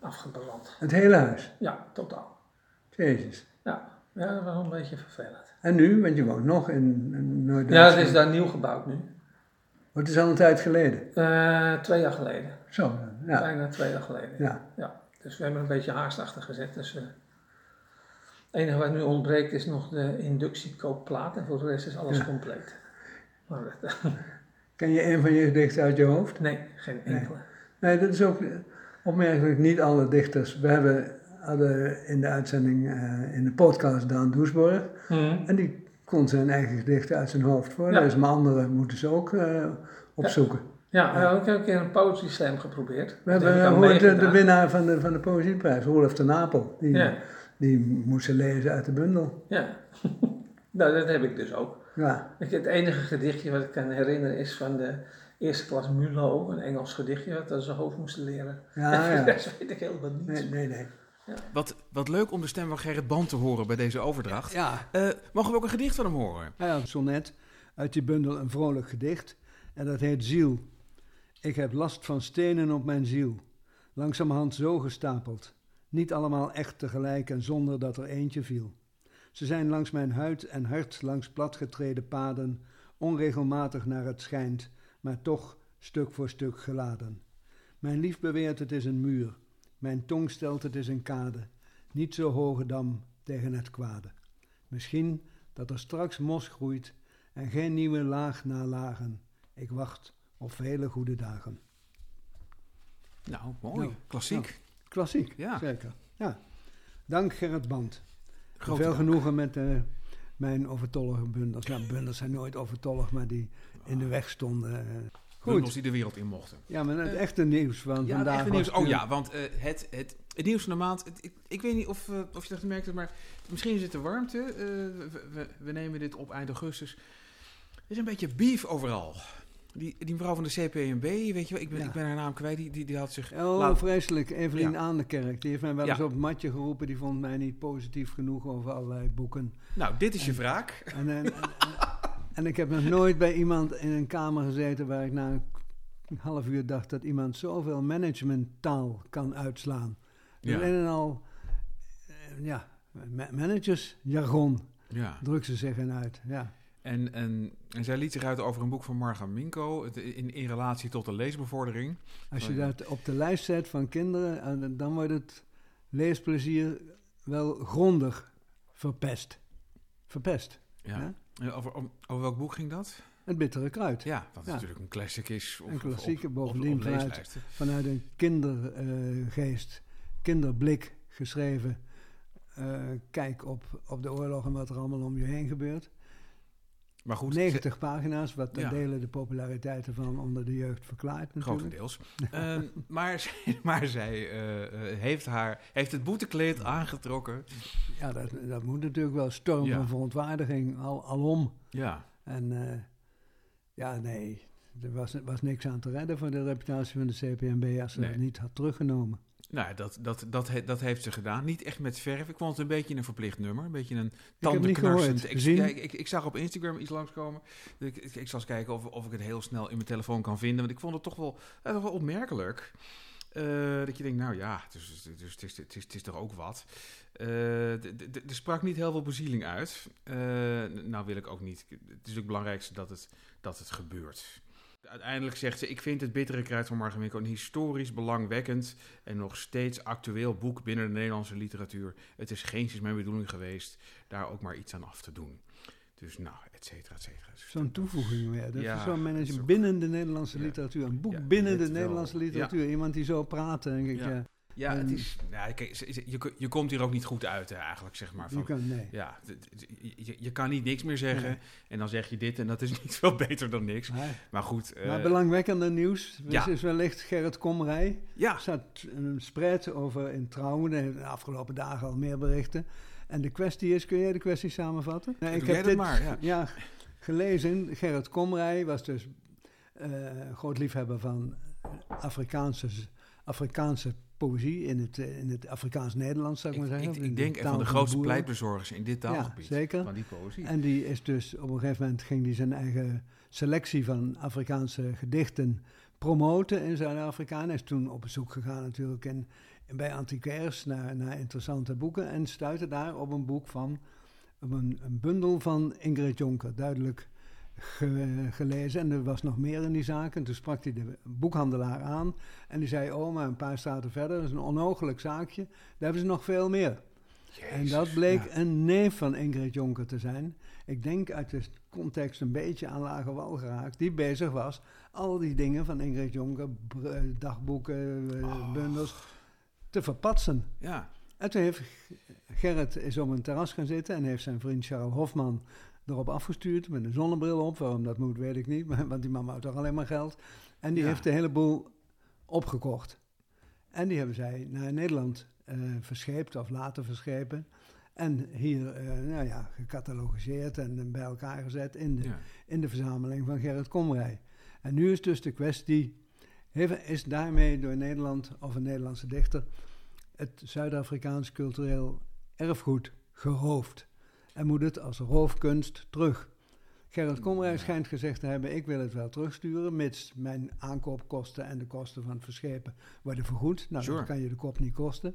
afgebrand. het hele huis. Ja, totaal. Jezus. Ja, ja, dat was een beetje vervelend. En nu, want je woont nog in, in Ja, Noord-Duitsland. het is daar nieuw gebouwd nu. Het is al een tijd geleden. Eh, twee jaar geleden. Zo, ja. Bijna twee jaar geleden. Ja, Ja, dus we hebben een beetje haast achter gezet. Dus, eh, het enige wat nu ontbreekt is nog de inductiekoopplaat en voor de rest is alles Ja. compleet. Maar dat- ken je een van je gedichten uit je hoofd? nee, geen enkele. Nee, dat is ook opmerkelijk niet alle dichters. We hebben hadden in de uitzending, eh, in de podcast Daan Doesborg. En die kon zijn eigen gedichten uit zijn hoofd voorlezen. Maar anderen moeten ze ook eh, opzoeken. Ja, Ja. ik heb een keer een slam geprobeerd. We Dat hebben gehoord de, de winnaar van de, van de Poëzieprijs, Rolf de Napel. Die, Ja, die moest ze lezen uit de bundel. ja. nou, dat heb ik dus ook. Ja, Ik, het enige gedichtje wat ik kan herinneren is van de eerste klas Mulo, een Engels gedichtje wat we zijn hoofd moesten leren. ja, ja. rest weet ik helemaal niet. Nee, nee, nee. Wat, wat leuk om de stem van Gerrit Band te horen bij deze overdracht. Ja, Eh, mogen we ook een gedicht van hem horen? ja, een sonnet uit die bundel Een vrolijk gedicht. En dat heet Ziel. Ik heb last van stenen op mijn ziel. Langzamerhand zo gestapeld. Niet allemaal echt tegelijk en zonder dat er eentje viel. Ze zijn langs mijn huid en hart langs platgetreden paden, onregelmatig naar het schijnt, maar toch stuk voor stuk geladen. Mijn lief beweert het is een muur, mijn tong stelt het is een kade, niet zo hoge dam tegen het kwade. Misschien dat er straks mos groeit en geen nieuwe laag na lagen. Ik wacht op vele goede dagen. Nou, mooi. Nou, Klassiek. Klassiek, Ja. zeker. Ja. Dank Gerrit Band. Grote Veel dank. genoegen met eh, mijn overtollige bundels. Nou, bundels zijn nooit overtollig, maar die in de weg stonden. eh. Bundels Goed. die de wereld in mochten. Ja, maar het Eh, echte nieuws van Ja, het vandaag. was nieuws. Oh ja, want het, het, het nieuws van de maand. het- ik, ik weet niet of, of je dat gemerkt hebt, maar misschien is het de warmte. We, we, we nemen dit op eind augustus. Er is een beetje beef overal. Die, die mevrouw van de CPMB, weet je wel, ik ben, Ja. ik ben haar naam kwijt, die, die, die had zich... Oh, laat- vreselijk. Evelien Ja. aan de kerk. Die heeft mij wel Ja. eens op het matje geroepen. Die vond mij niet positief genoeg over allerlei boeken. Nou, dit is je wraak. En, en, en, ik heb nog nooit bij iemand in een kamer gezeten waar ik na een half uur dacht dat iemand zoveel managementtaal kan uitslaan. Ja. Alleen en al, eh, ja, ma- managersjargon Ja. drukt ze zich in uit. Ja. En, en, en zij liet zich uit over een boek van Marga Minko in, in relatie tot de leesbevordering. Als je dat op de lijst zet van kinderen, en dan wordt het leesplezier wel grondig verpest. Verpest. Ja. Ja. En Over, om- over welk boek ging dat? Het bittere kruid. Ja, dat Ja. natuurlijk een classic is. Op, Een klassieke, op- bovendien op vanuit-. Vanuit een kindergeest, kinderblik geschreven. eh, kijk op, op de oorlog en wat er allemaal om je heen gebeurt. Maar goed, 90 pagina's, wat ten Ja. dele de populariteit ervan onder de jeugd verklaart natuurlijk. grotendeels. Ehm, maar zij, maar zij eh, eh, heeft, haar, heeft het boetekleed aangetrokken. Ja, dat, dat moet natuurlijk wel storm Ja. van verontwaardiging al, alom. Ja, En eh, ja, nee, er was, was niks aan te redden voor de reputatie van de CPMB als ze Nee. dat niet had teruggenomen. Nou, dat, dat, dat, dat heeft ze gedaan. Niet echt met verf. Ik vond het een beetje een verplicht nummer. Een beetje een tandenknarsend. Ik, ja, ik, ik, ik zag op Instagram iets langskomen. Ik, ik, ik zal eens kijken of, of ik het heel snel in mijn telefoon kan vinden. Want ik vond het toch wel, eh, toch wel opmerkelijk. Eh, dat je denkt, nou ja, het, is, het, is, het is toch ook wat. Eh, er sprak niet heel veel bezieling uit. Eh, nou wil ik ook niet. Het is ook het belangrijkste dat het, dat het gebeurt. Uiteindelijk zegt ze: Ik vind het Bittere Kruid van Margaminko een historisch belangwekkend en nog steeds actueel boek binnen de Nederlandse literatuur. Het is geen mijn bedoeling geweest daar ook maar iets aan af te doen. Dus nou, et cetera, et cetera. Dus Zo'n toevoeging weer. Dat Ja, is zo'n manager binnen de Nederlandse Ja. literatuur. Een boek Ja, binnen de wel. Nederlandse literatuur. Iemand die zo praat, denk ik. Ja. Het En- is. Kijk, ze- ze- je, je komt hier ook niet goed uit, hè, eigenlijk, zeg maar. Je Van, kan, nee. ja, je, je kan niet niks meer zeggen. Nee. En dan zeg je dit en dat is niet veel beter dan niks. Maar, Maar goed. eh, maar belangwekkender nieuws ja. is wellicht Gerrit Komrij. ja, Er staat een spread over in Trouwen. Hebben we de afgelopen dagen al meer berichten. En de kwestie is, kun jij de kwestie samenvatten? Nee, Doe jij dat maar, ja. gelezen. Gerrit Komrij was dus eh, groot liefhebber van Afrikaanse, Afrikaanse poëzie in het, eh, in het Afrikaans-Nederlands, zou ik, ik, maar zeggen. ik, de denk een taal van de de grootste pleitbezorgers in dit taalgebied. Ja, zeker. Van die poëzie. En die is dus op een gegeven moment ging hij zijn eigen selectie van Afrikaanse gedichten promoten in Zuid-Afrika. En is toen op bezoek gegaan natuurlijk in, bij antiquaires naar, naar interessante boeken. En stuitte daar op een boek van, op een, een bundel van Ingrid Jonker, duidelijk ge- gelezen. En er was nog meer in die zaak. En toen sprak hij de boekhandelaar aan. En die zei, oh, maar een paar straten verder, dat is een onogelijk zaakje. Daar hebben ze nog veel meer. En dat bleek ja. een neef van Ingrid Jonker te zijn. Ik denk uit de context een beetje aan lage wal geraakt. Die bezig was al die dingen van Ingrid Jonker, eh, dagboeken, eh, Oh. bundels, te verpatsen. Ja, En toen heeft Gerrit is op een terras gaan zitten en heeft zijn vriend Charles Hofman erop afgestuurd met een zonnebril op. Waarom dat moet, weet ik niet, maar, want die man houdt toch alleen maar geld. En die Ja. heeft de hele boel opgekocht. En die hebben zij naar Nederland eh verscheept of laten verschepen. En hier, eh, nou ja, gecatalogiseerd en bij elkaar gezet in de, ja. in de verzameling van Gerrit Komrij. En nu is dus de kwestie, heeft- is daarmee door Nederland of een Nederlandse dichter het Zuid-Afrikaans cultureel erfgoed geroofd? En moet het als roofkunst terug? Gerrit Komrij schijnt gezegd te hebben, ik wil het wel terugsturen, mits mijn aankoopkosten en de kosten van het verschepen worden vergoed. Nou, Sure. dan kan je de kop niet kosten.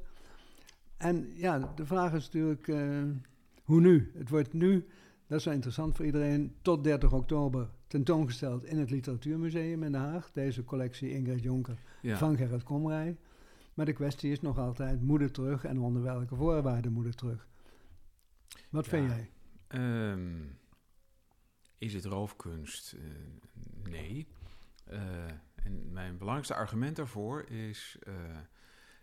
En ja, de vraag is natuurlijk, eh, hoe nu? Het wordt nu, dat is wel interessant voor iedereen, tot 30 oktober tentoongesteld in het Literatuurmuseum in Den Haag. Deze collectie Ingrid Jonker ja. van Gerrit Komrij. Maar de kwestie is nog altijd, moet het terug en onder welke voorwaarden moet het terug? Wat Ja. vind jij? Ehm, is het roofkunst? Eh, nee. Eh, en mijn belangrijkste argument daarvoor is... eh,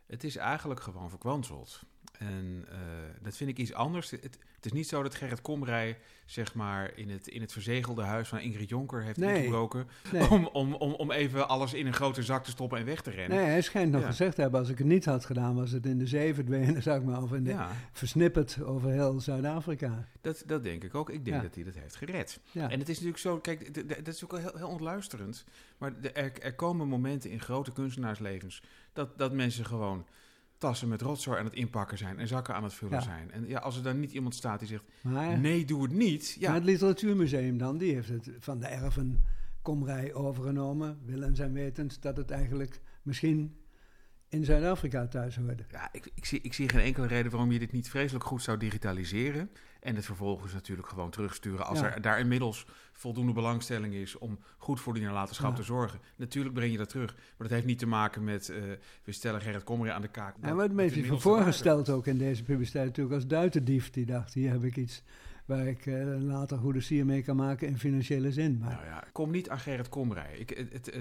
het is eigenlijk gewoon verkwanseld. En eh, dat vind ik iets anders. Het, het is niet zo dat Gerrit Komrij, zeg maar, in het, in het verzegelde huis van Ingrid Jonker heeft Nee. ingebroken. Nee. Om, om, om, om even alles in een grote zak te stoppen en weg te rennen. Nee, hij schijnt nog Ja. gezegd te hebben, als ik het niet had gedaan, was het in de zee verdwenen, zeg maar, of in de, Ja, versnipperd over heel Zuid-Afrika. dat, dat denk ik ook. Ik denk Ja. dat hij dat heeft gered. En het is natuurlijk zo, kijk, dat is ook wel heel, heel ontluisterend. Maar de- er, er komen momenten in grote kunstenaarslevens dat, dat mensen gewoon tassen met rotzooi aan het inpakken zijn en zakken aan het vullen Ja. zijn. En ja, als er dan niet iemand staat die zegt, maar, nee, doe het niet. maar Ja, het Literatuurmuseum dan, die heeft het van de erven Komrij overgenomen, willens en wetens dat het eigenlijk misschien in Zuid-Afrika thuis hoorde. ja ik, ik, zie, ik zie geen enkele reden waarom je dit niet vreselijk goed zou digitaliseren. En het vervolgens natuurlijk gewoon terugsturen als Ja. er daar inmiddels voldoende belangstelling is om goed voor die nalatenschap Ja. te zorgen. Natuurlijk breng je dat terug. Maar dat heeft niet te maken met eh, we stellen Gerrit Komrij aan de kaak. En een beetje inmiddels voorgesteld ook in deze publiciteit natuurlijk als duitendief. Die dacht, hier heb ik iets waar ik eh, later goede sier mee kan maken in financiële zin. Maar Nou ja, kom niet aan Gerrit Komrij. Ik, het, het, eh,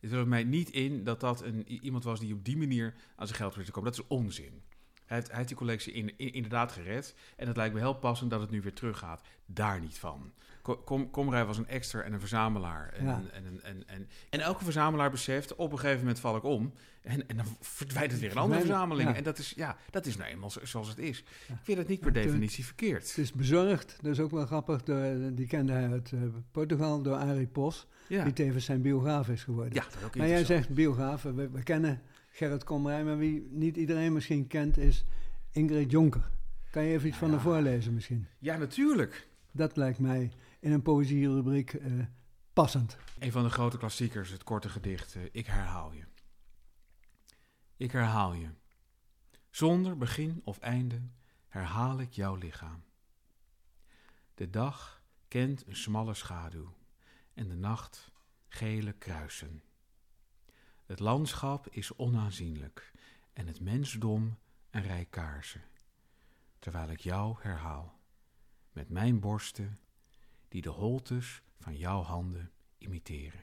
het wil mij niet in dat dat een, iemand was die op die manier aan zijn geld probeert te komen. Dat is onzin. Hij heeft, hij heeft die collectie in, in- inderdaad gered. En het lijkt me heel passend dat het nu weer teruggaat. Daar niet van. Ko- Kom, Komrij was een exter en een verzamelaar. En, Ja. en, en, en, en, elke verzamelaar beseft, op een gegeven moment val ik om. En, en dan verdwijnt het weer een andere verzameling. ja. En dat is, ja, dat is nou eenmaal zo- zoals het is. Ja. Ik vind het niet per toen- definitie verkeerd. het is bezorgd, dat is ook wel grappig, door, die kende hij uit eh, Portugal, door Arie Pos, Ja, die tevens zijn biograaf is geworden. ja dat is ook maar jij zegt biograaf, we, we kennen Gerrit Komrij, maar wie niet iedereen misschien kent is Ingrid Jonker. Kan je even iets van haar voorlezen misschien? Ja, natuurlijk. Dat lijkt mij in een poëzierubriek eh, passend. Een van de grote klassiekers, het korte gedicht eh, Ik herhaal je. Ik herhaal je. Zonder begin of einde herhaal ik jouw lichaam. De dag kent een smalle schaduw en de nacht gele kruisen. Het landschap is onaanzienlijk en het mensdom een rij kaarsen, terwijl ik jou herhaal, met mijn borsten die de holtes van jouw handen imiteren.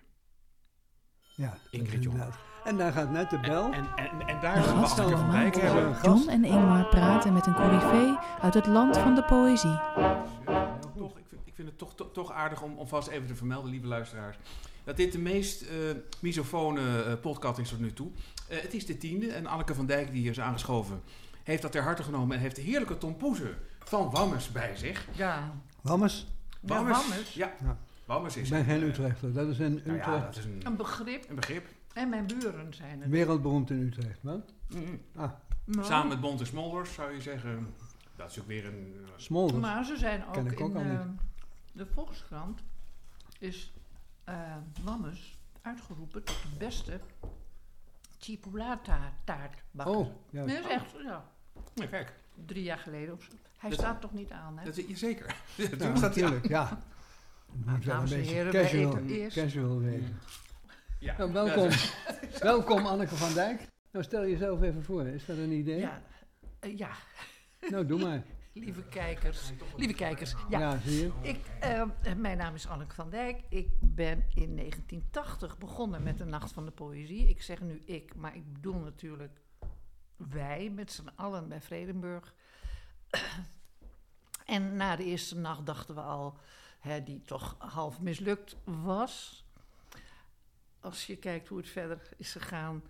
Ja, Ingrid Jonker. En daar gaat net de bel. En, en, en daar De gaan we van Dijk allemaal. hebben. gast. John en Ingmar praten met een coryfee uit het land van de poëzie. Toch, ik, vind, ik vind het toch, toch, toch aardig om, om vast even te vermelden, lieve luisteraars, dat dit de meest eh misofone eh, podcast is tot nu toe. Eh, het is de tiende en Anneke van Dijk, die hier is aangeschoven, heeft dat ter harte genomen en heeft de heerlijke Tom Poeze van Wammes bij zich. Ja, Wammes, ja Wammes. Ja, Ja. Wammes is ik ben een, geen Utrechter. Dat is in nou Utrecht. ja, dat is een, Een begrip. een begrip. En mijn buren zijn het. Wereldberoemd in Utrecht. Wat? Mm. Ah, Maar, Samen met Bont en Smolders zou je zeggen. Dat is ook weer een. Smolders. maar ze zijn ook, Ken ik ook in al niet. eh, de Volkskrant is Wammes uitgeroepen tot de beste chipolata taartbakker. Oh, ja. Nee, dat is echt, ja, ja, kijk, drie jaar geleden of zo. Hij Dat- staat toch niet aan, hè? dat is zeker. Ja, Ja, natuurlijk staat natuurlijk, ja. Het moet wel een dames en beetje heren, wij casual, eten eerst. casual wezen. Ja. Nou, welkom. welkom Anneke van Dijk. Nou, stel jezelf even voor. Is dat een idee? Ja, eh, ja, Nou, doe maar. lieve kijkers. Lieve kijkers, ja. Ja, zie je? Ik, eh, mijn naam is Anneke van Dijk. Ik ben in 1980 begonnen met de Nacht van de Poëzie. Ik zeg nu ik, maar ik bedoel natuurlijk wij met z'n allen bij Vredenburg. en na de eerste nacht dachten we al, hè, die toch half mislukt was. Als je kijkt hoe het verder is gegaan,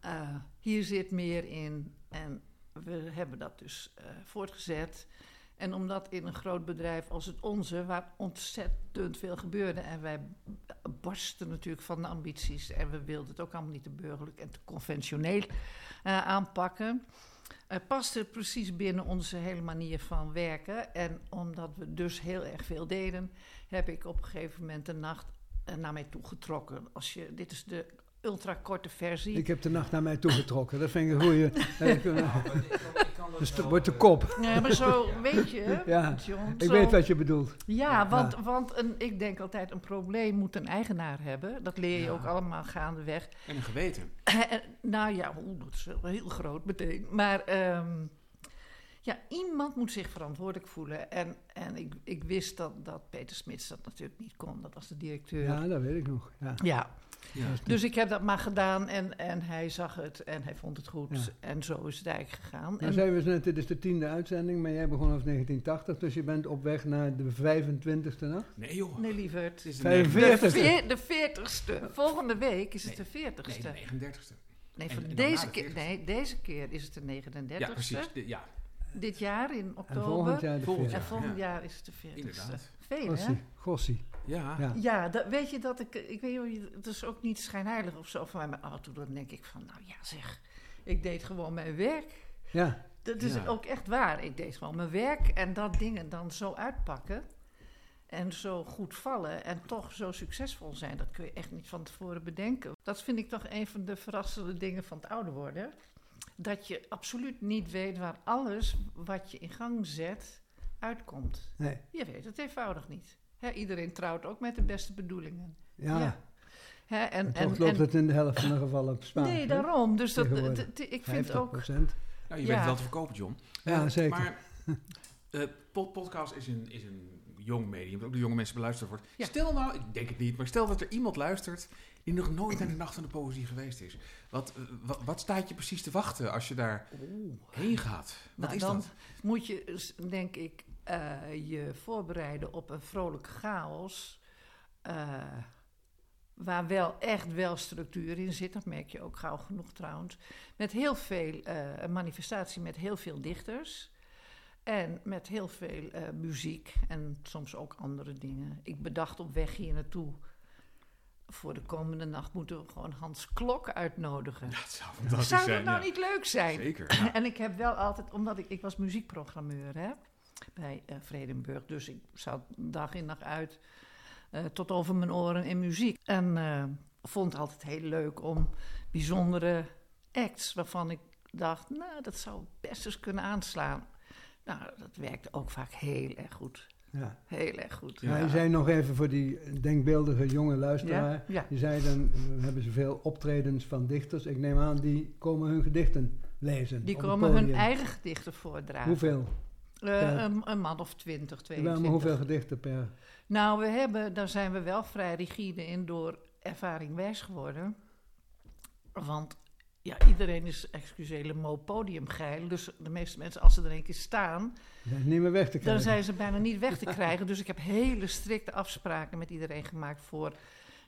eh, hier zit meer in. En we hebben dat dus eh, voortgezet. En omdat in een groot bedrijf als het onze, waar ontzettend veel gebeurde, en wij barsten natuurlijk van de ambities en we wilden het ook allemaal niet te burgerlijk en te conventioneel eh, aanpakken, eh, paste het precies binnen onze hele manier van werken. En omdat we dus heel erg veel deden, heb ik op een gegeven moment de nacht eh, naar mij toe getrokken. Als je, dit is de ultrakorte versie. Ik heb de nacht naar mij toegetrokken. Dat vind ik een goeie. Dus het wordt de kop. Nee, maar zo weet je, Ja, John. Ik zo- weet wat je bedoelt. Ja, want, want een, ik denk altijd een probleem moet een eigenaar hebben. Dat leer je Ja. ook allemaal gaandeweg. En een geweten. En, nou ja, dat is wel heel groot meteen. Maar ehm, Ja, iemand moet zich verantwoordelijk voelen. En, en ik, ik wist dat, dat Peter Smits dat natuurlijk niet kon. Dat was de directeur. Ja, dat weet ik nog. Ja. ja. Ja. Dus ik heb dat maar gedaan en, en hij zag het en hij vond het goed. Ja. En zo is het eigenlijk gegaan. Nou En, zijn we net, dit is de tiende uitzending, maar jij begon als 1980, dus je bent op weg naar de 25e nacht. Nee joh. nee, lieverd. Het is de 45. De, 39ste. veer- de veertigste. Volgende week is het de Nee, veertigste. de 39ste. Nee, van en deze de keer, 40ste. nee, deze keer is het de 39ste. Ja, precies. De- ja, Dit jaar in En oktober. volgend jaar de Volgend 40e. En volgend Ja. jaar is het de 40ste. Inderdaad. Veel, hè? Gossie, Gossie. Ja. Ja. Ja, dat, weet je dat ik, ik weet niet, het is ook niet schijnheilig of zo van mij, maar af en toe dan denk ik van, nou ja zeg, ik deed gewoon mijn werk. Ja, Dat is Ja. ook echt waar. Ik deed gewoon mijn werk en dat dingen dan zo uitpakken en zo goed vallen en toch zo succesvol zijn, dat kun je echt niet van tevoren bedenken. Dat vind ik toch een van de verrassende dingen van het ouder worden. Dat je absoluut niet weet waar alles wat je in gang zet uitkomt. nee. Je weet het eenvoudig niet. Hè, iedereen trouwt ook met de beste bedoelingen. Ja. Ja. Hè, en, En en, toch loopt en- het in de helft van de gevallen op spaak. nee, daarom. Dus dat, ik vind 50 ook. Nou, je Ja. weet het wel te verkopen, John. Ja, Eh, zeker. Maar eh pod- podcast is een, is een jong medium, dat ook door jonge mensen beluisterd wordt. Ja. Stel nou, ik denk het niet, maar stel dat er iemand luistert die nog nooit naar de Nacht van de Poëzie geweest is. Wat, eh, wat, wat staat je precies te wachten als je daar heen gaat? Wat Nou, is dan dat? moet je, denk ik, eh, je voorbereiden op een vrolijk chaos. eh, waar wel echt wel structuur in zit. Dat merk je ook gauw genoeg trouwens. Met heel veel eh, een manifestatie met heel veel dichters. En met heel veel muziek en soms ook andere dingen. Ik bedacht op weg hier naartoe. Voor de komende nacht moeten we gewoon Hans Klok uitnodigen. Dat zou fantastisch Zou zijn. dat nou ja. niet leuk zijn? Zeker. ja. En ik heb wel altijd, omdat ik, ik was muziekprogrammeur hè, bij eh, Vredenburg. Dus ik zat dag in dag uit eh, tot over mijn oren in muziek. En eh, vond het altijd heel leuk om bijzondere acts waarvan ik dacht, nou, dat zou best eens kunnen aanslaan. Nou, dat werkte ook vaak heel erg goed. Ja. Heel erg goed. Ja. je zei nog even voor die denkbeeldige jonge luisteraar. Ja, ja. Je zei dan, we hebben zoveel optredens van dichters. Ik neem aan, die komen hun gedichten lezen. Die komen hun eigen gedichten voordragen. Hoeveel? Eh, een, een man of twintig, Ja, 22. maar hoeveel gedichten per... Nou, we hebben, daar zijn we wel vrij rigide in door ervaring wijs geworden. Want ja, iedereen is, excuseer mot, podiumgeil. Dus de meeste mensen, als ze er een keer staan, niet meer weg te krijgen. dan zijn ze bijna niet weg te krijgen. Dus ik heb hele strikte afspraken met iedereen gemaakt voor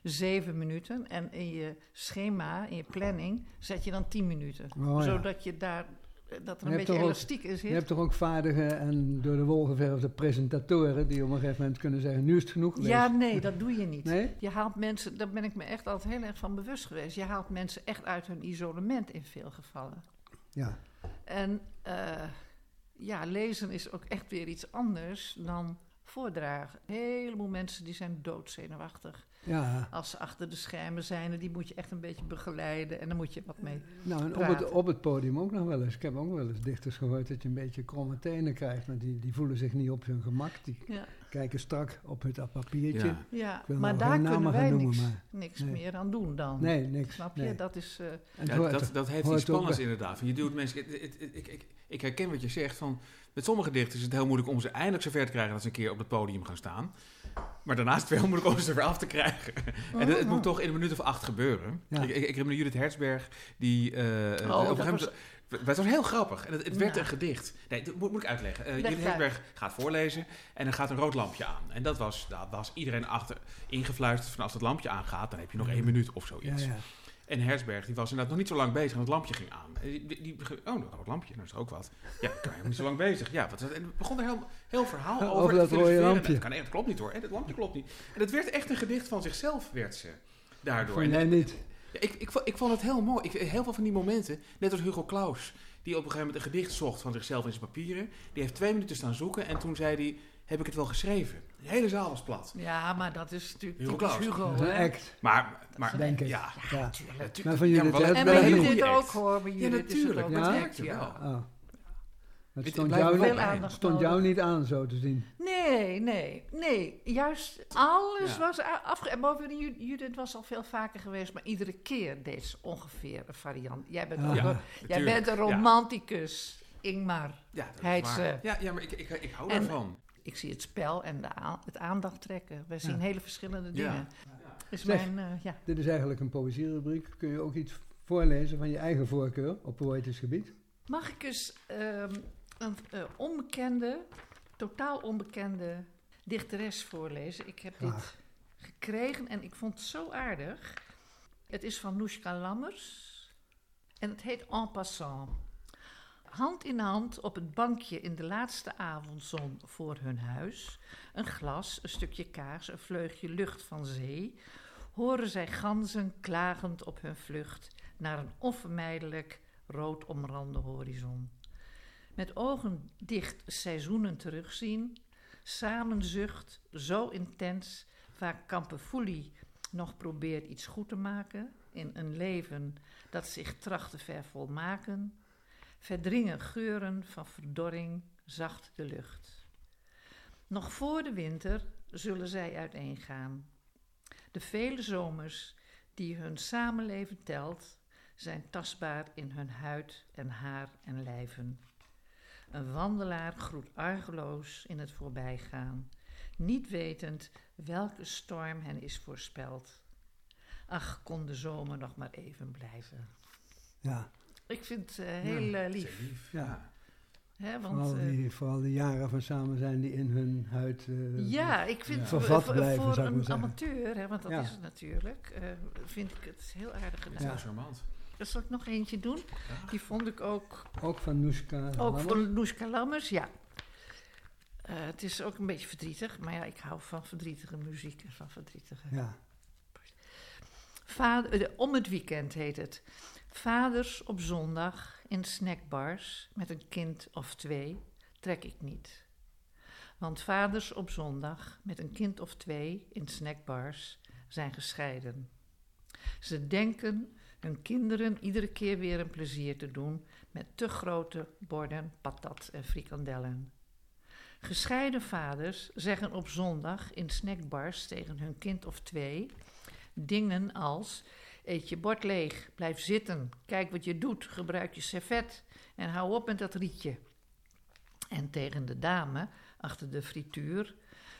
zeven minuten. En in je schema, in je planning, zet je dan tien minuten. Oh, ja. Zodat je daar, dat er een beetje elastiek in zit. Je hebt toch ook vaardige en door de wol geverfde presentatoren... die op een gegeven moment kunnen zeggen, nu is het genoeg. Ja, nee, dat doe je niet. Nee? Je haalt mensen, daar ben ik me echt altijd heel erg van bewust geweest. Je haalt mensen echt uit hun isolement in veel gevallen. Ja. En eh, ja, lezen is ook echt weer iets anders dan voordragen. Een heleboel mensen die zijn doodzenuwachtig. Ja. Als ze achter de schermen zijn, die moet je echt een beetje begeleiden. En dan moet je wat mee. Nou, en op het, op het podium ook nog wel eens. Ik heb ook wel eens dichters gehoord dat je een beetje kromme tenen krijgt. Maar die, die voelen zich niet op hun gemak. Die Ja, kijken strak op het papiertje. Ja. maar daar kunnen wij noemen, niks, maar- niks nee. meer aan doen dan. Nee, niks. Snap je? nee. Dat is... eh, het Ja, hoort dat, dat heeft iets spannends inderdaad. Je doet mensen, ik, ik, ik herken wat je zegt. Van, met sommige dichters is het heel moeilijk om ze eindelijk zover te krijgen dat ze een keer op het podium gaan staan. Maar daarnaast is het weer heel moeilijk om ze er weer af te krijgen. en het, het moet toch in een minuut of acht gebeuren. Ja. Ik, ik, ik herinner Judith Herzberg, die... eh, op een Oh, gegeven moment- was- Maar Het was heel grappig. En het, het werd Ja. een gedicht. Nee, dat moet, moet ik uitleggen. Eh Judith het uit. Herzberg gaat voorlezen en er gaat een rood lampje aan. En dat was, daar was iedereen achter ingefluisterd van als dat lampje aangaat, dan heb je nog één minuut of Ja, zoiets. ja. En Herzberg die was inderdaad nog niet zo lang bezig en het lampje ging aan. Die, die, oh, een rood lampje, nou is er ook wat. Ja, ben helemaal niet zo lang bezig. Ja, wat, en het begon er heel, heel verhaal over. Over dat rode filosoferen. lampje. Dat, kan, dat klopt niet hoor, hè, dat lampje klopt niet. En het werd echt een gedicht van zichzelf, werd ze daardoor. Jij niet? Ja, ik, ik, ik vond het heel mooi. Ik, heel veel van die momenten, net als Hugo Claus, die op een gegeven moment een gedicht zocht van zichzelf in zijn papieren. Die heeft twee minuten staan zoeken en toen zei hij, heb ik het wel geschreven? De hele zaal was plat. ja, maar dat is natuurlijk Hugo Claus. Hugo. Act, Maar, maar denk ik. ja, Ja. Tuurlijk. tu- Maar van ja, wel- Herzberg En bij niet. ook hoor, bij Ja, is het natuurlijk. ook. Ja? Het werkt ja. Het stond jou, niet, Veel aandacht stond jou nodig. niet aan, zo te zien. Nee, nee, nee. Juist alles Ja. was afge... En bovendien, Ju- Judith was al veel vaker geweest, maar iedere keer deed ze ongeveer een variant. Jij bent, Ja, een- jij bent een romanticus. Ingmar. Ja, dat is waar. Ja, ja, maar ik, ik, ik hou En- daarvan. Ik zie het spel en het aandacht trekken. Wij zien hele verschillende dingen. Is Zeg. mijn, eh, ja. Dit is eigenlijk een poëzierubriek. Kun je ook iets voorlezen van je eigen voorkeur op poëtisch gebied? Mag ik eens ehm, een eh, onbekende, totaal onbekende dichteres voorlezen? Ik heb Graag. dit gekregen en ik vond het zo aardig. Het is van Noeska Lammers en het heet En passant. Hand in hand op het bankje in de laatste avondzon voor hun huis, een glas, een stukje kaas, een vleugje lucht van zee, horen zij ganzen klagend op hun vlucht naar een onvermijdelijk rood omrande horizon. Met ogen dicht seizoenen terugzien, samen zucht, zo intens, vaak Campefouli nog probeert iets goed te maken in een leven dat zich tracht te vervolmaken, verdringen geuren van verdorring zacht de lucht. Nog voor de winter zullen zij uiteengaan. De vele zomers die hun samenleven telt, zijn tastbaar in hun huid en haar en lijven. Een wandelaar groet argeloos in het voorbijgaan, niet wetend welke storm hen is voorspeld. Ach, kon de zomer nog maar even blijven. Ja, Ik vind het eh, heel eh, lief. Lief. Ja. Ja. Hè, want, vooral, eh, die, vooral de jaren van samen zijn die in hun huid... eh, ja, ik vind Ja. voor, Vervat voor- blijven, voor zou ik maar een zeggen. amateur, hè, want dat Ja. is het natuurlijk, eh, vind ik het heel aardig gedaan. heel charmant. Dan zal ik nog eentje doen. Die vond ik ook Ook van Noeska Ook van Noeska Lammers, ja. Eh, het is ook een beetje verdrietig, maar ja, ik hou van verdrietige muziek en van verdrietige. Ja, Vader, eh, om het weekend heet het. Vaders op zondag in snackbars met een kind of twee trek ik niet. Want vaders op zondag met een kind of twee in snackbars zijn gescheiden. Ze denken hun kinderen iedere keer weer een plezier te doen met te grote borden patat en frikandellen. Gescheiden vaders zeggen op zondag in snackbars tegen hun kind of twee dingen als: eet je bord leeg, blijf zitten, kijk wat je doet, gebruik je servet en hou op met dat rietje. En tegen de dame achter de frituur: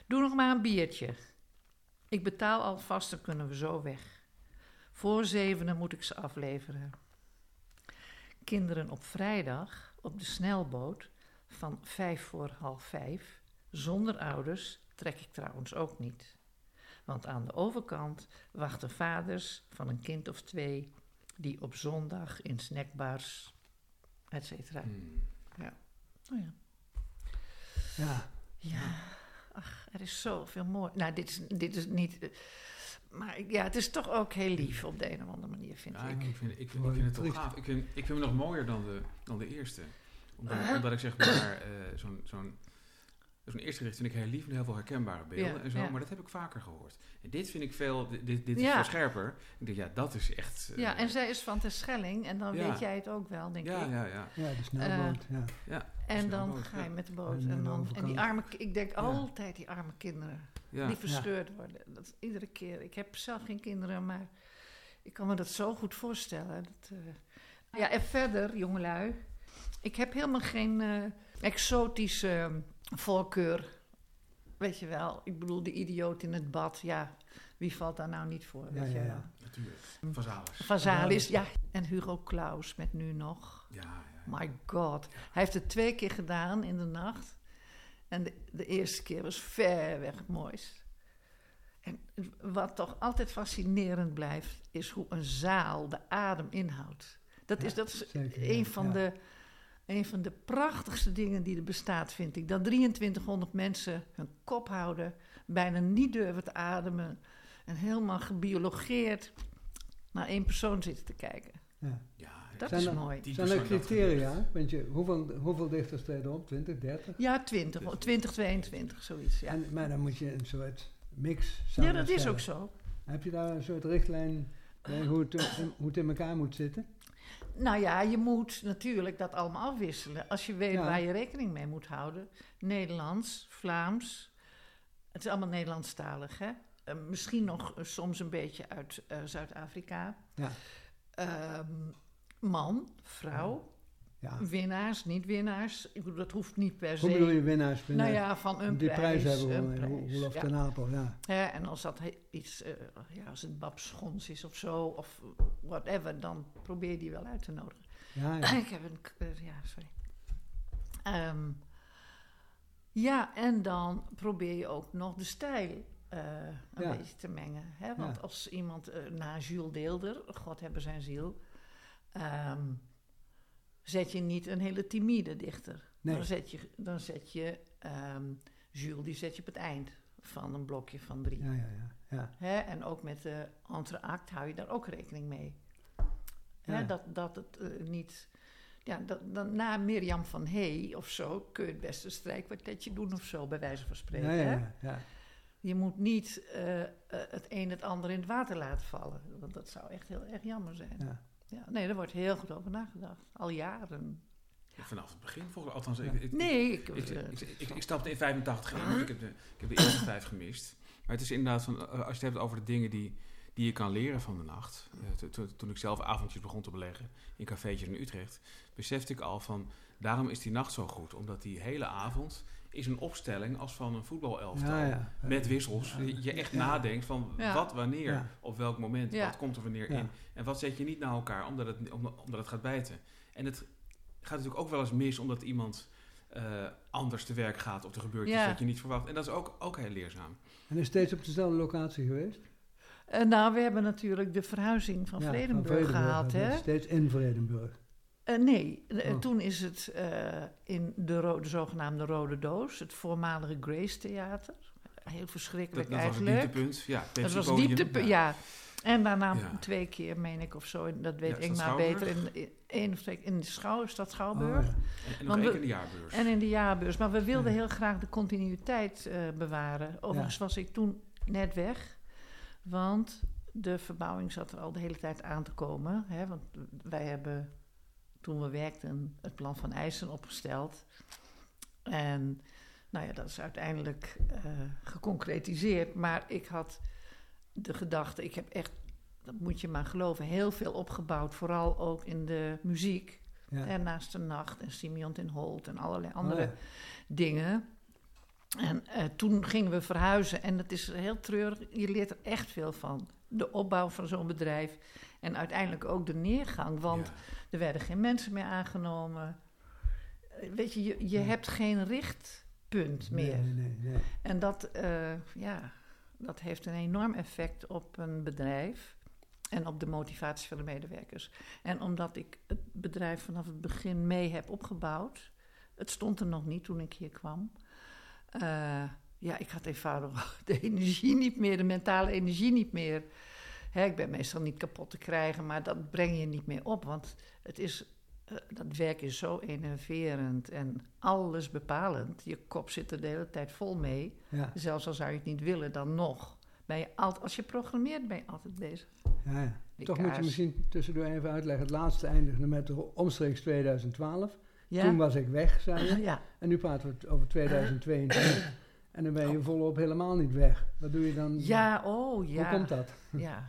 doe nog maar een biertje. Ik betaal alvast, dan kunnen we zo weg. Voor zevenen moet ik ze afleveren. Kinderen op vrijdag op de snelboot van vijf voor half vijf, zonder ouders, trek ik trouwens ook niet. Want aan de overkant wachten vaders van een kind of twee die op zondag in snackbars, et cetera. Hmm. Oh ja. ja. Ja, ach, er is zoveel mooi. Nou, dit is, dit is niet. Maar ja, het is toch ook heel lief op de een of andere manier, vind Ja, ik. ik, ik, vind, ik, vind, ik vind het toch gaaf. Ik vind, ik vind hem nog mooier dan de, dan de eerste. Omdat, omdat ik zeg maar, eh, zo'n zo'n zo'n eerste gericht vind ik heel lief en heel veel herkenbare beelden Ja, en zo. ja. Maar dat heb ik vaker gehoord. En dit vind ik veel, dit, dit is Ja. veel scherper. Ik denk, ja, dat is echt... eh, Ja, en zij is van Terschelling en dan Ja. weet jij het ook wel, denk ja, ik. ja, ja. Ja, de snelboot, ja. En dan ga je ja. met de boot. En dan, en die arme, ik denk altijd die arme kinderen ja. die verscheurd worden. Dat is iedere keer. Ik heb zelf geen kinderen, maar ik kan me dat zo goed voorstellen. Dat, eh, Ja, en verder, jongelui. Ik heb helemaal geen eh, exotische eh, voorkeur. Weet je wel, ik bedoel, de idioot in het bad. Ja, wie valt daar nou niet voor? Ja, weet ja, je ja. wel. Natuurlijk. Van Zalis. Van Zalis, ja. En Hugo Claus met nu nog. Ja, ja. My god. Hij heeft het twee keer gedaan in de nacht. En de, de eerste keer was ver weg het mooist. En wat toch altijd fascinerend blijft, is hoe een zaal de adem inhoudt. Dat is, Ja, dat is zeker, een, ja, van ja. de, een van de prachtigste dingen die er bestaat, vind ik. Dat 2300 mensen hun kop houden, bijna niet durven te ademen. En helemaal gebiologeerd naar één persoon zitten te kijken. ja. ja Dat Zijn is er- mooi. die Zijn er criteria? Want je, hoeveel, hoeveel dichters treden op? 20, 30? Ja, 20, 2022, zoiets. Ja, En, maar dan moet je een soort mix ja dat is ook zo. Heb je daar een soort richtlijn bij hoe het, hoe het in elkaar moet zitten? Nou ja, je moet natuurlijk dat allemaal afwisselen. Als je weet Ja. waar je rekening mee moet houden. Nederlands, Vlaams. Het is allemaal Nederlandstalig, hè? Eh, misschien nog eh, soms een beetje uit eh, Zuid-Afrika. Ja. Ehm, man, vrouw. Ja. winnaars, niet winnaars. Ik bedoel, dat hoeft niet per se. Hoe bedoel je winnaars? Nou ja, van een die prijs, prijs. hebben we, prijs, Roelof ja. ten Apel, ja. Hè, en als dat iets, eh, ja, als het Bab Schons is of zo, of whatever, dan probeer je die wel uit te nodigen. Ja, ja. Ik heb een, eh, ja, sorry. Ehm, ja, en dan probeer je ook nog de stijl eh, een Ja. beetje te mengen. Hè? Want Ja. als iemand eh, na Jules Deelder, God hebben zijn ziel, ehm, zet je niet een hele timide dichter. Nee. Dan zet je, dan zet je ehm, Jules, die zet je op het eind van een blokje van drie. Ja, ja, ja. ja. Hè? En ook met de entreact hou je daar ook rekening mee. Hè? Dat, dat het eh, niet... Ja, dat, dan, na Mirjam van Hey of zo kun je het beste strijkkwartetje doen of zo, bij wijze van spreken. Ja, ja, hè? ja, ja. Je moet niet eh, eh, het een het ander in het water laten vallen. Want dat zou echt heel erg jammer zijn. Ja. Ja, nee, daar wordt heel goed over nagedacht. Al jaren. Vanaf het begin, volgens althans. Ja. Ik, ik, Nee, ik... Ik, eh, ik, ik, ik stapte in 85 in, ik heb, de, ik heb de eerste vijf gemist. Maar het is inderdaad, van, eh, als je het hebt over de dingen die, die je kan leren van de nacht. Eh, to- to- toen ik zelf avondjes begon te beleggen in cafeetjes in Utrecht, besefte ik al van, daarom is die nacht zo goed. Omdat die hele avond is een opstelling als van een voetbalelftal. Ja, ja. Met wissels. Je- Je echt Ja. nadenkt van Ja. wat, wanneer, Ja. op welk moment, Ja. wat komt er wanneer Ja. in. En wat zet je niet naar elkaar omdat het, om- omdat het gaat bijten. En het gaat natuurlijk ook wel eens mis omdat iemand eh, anders te werk gaat of er gebeurt iets Ja. dat je niet verwacht. En dat is ook, ook heel leerzaam. En is steeds op dezelfde locatie geweest? eh, nou, we hebben natuurlijk de verhuizing van Ja, Vredenburg Vredenburg, gehad, hè? Steeds in Vredenburg. Eh, nee, eh, Oh. toen is het eh, in de, zogenaamde Rode Doos, het voormalige Grace Theater. Heel Dat, verschrikkelijk dat was het eigenlijk. dieptepunt. Ja, dat was Pepsi-podium, dieptepunt, ja. En daarna Ja. twee keer, meen ik of zo, dat weet Ja, ik maar beter, in, in, in de schouw, is dat Oh, Schouwburg. ja. En, keer in de jaarbeurs. En in de jaarbeurs. Maar we wilden Ja. heel graag de continuïteit bewaren. Overigens was ik toen net weg. Want de verbouwing zat er al de hele tijd aan te komen. Hè? Want wij hebben toen we werkten het plan van eisen opgesteld. En nou ja, dat is uiteindelijk eh, geconcretiseerd. Maar ik had de gedachte, ik heb echt, dat moet je maar geloven, heel veel opgebouwd. Vooral ook in de muziek. Ja. En naast de nacht en Simeon in Holt en allerlei Oh, andere ja. dingen. En eh, toen gingen we verhuizen en het is heel treurig. Je leert er echt veel van. De opbouw van zo'n bedrijf en uiteindelijk ook de neergang. Want Ja. Er werden geen mensen meer aangenomen. Weet je, je, je Nee. hebt geen richtpunt meer. Nee, nee, nee. nee. En dat, eh, ja, dat heeft een enorm effect op een bedrijf en op de motivatie van de medewerkers. En omdat ik het bedrijf vanaf het begin mee heb opgebouwd, het stond er nog niet toen ik hier kwam. Eh, ja, ik had eenvoudig de energie niet meer, de mentale energie niet meer. Hè, ik ben meestal niet kapot te krijgen, maar dat breng je niet meer op. Want het is, eh, dat werk is zo enerverend en alles bepalend. Je kop zit er de hele tijd vol mee. Ja, Zelfs al zou je het niet willen, dan nog. Ben je altijd, als je programmeert, ben je altijd bezig. ja, ja. Toch moet je misschien tussendoor even uitleggen. Het laatste eindigde met omstreeks 2012. Ja? Toen was ik weg, zei je. ja. En nu praten we over 2022. en dan ben je volop helemaal niet weg. Wat doe je dan? Oh. ja, oh ja. Hoe komt dat? Ja.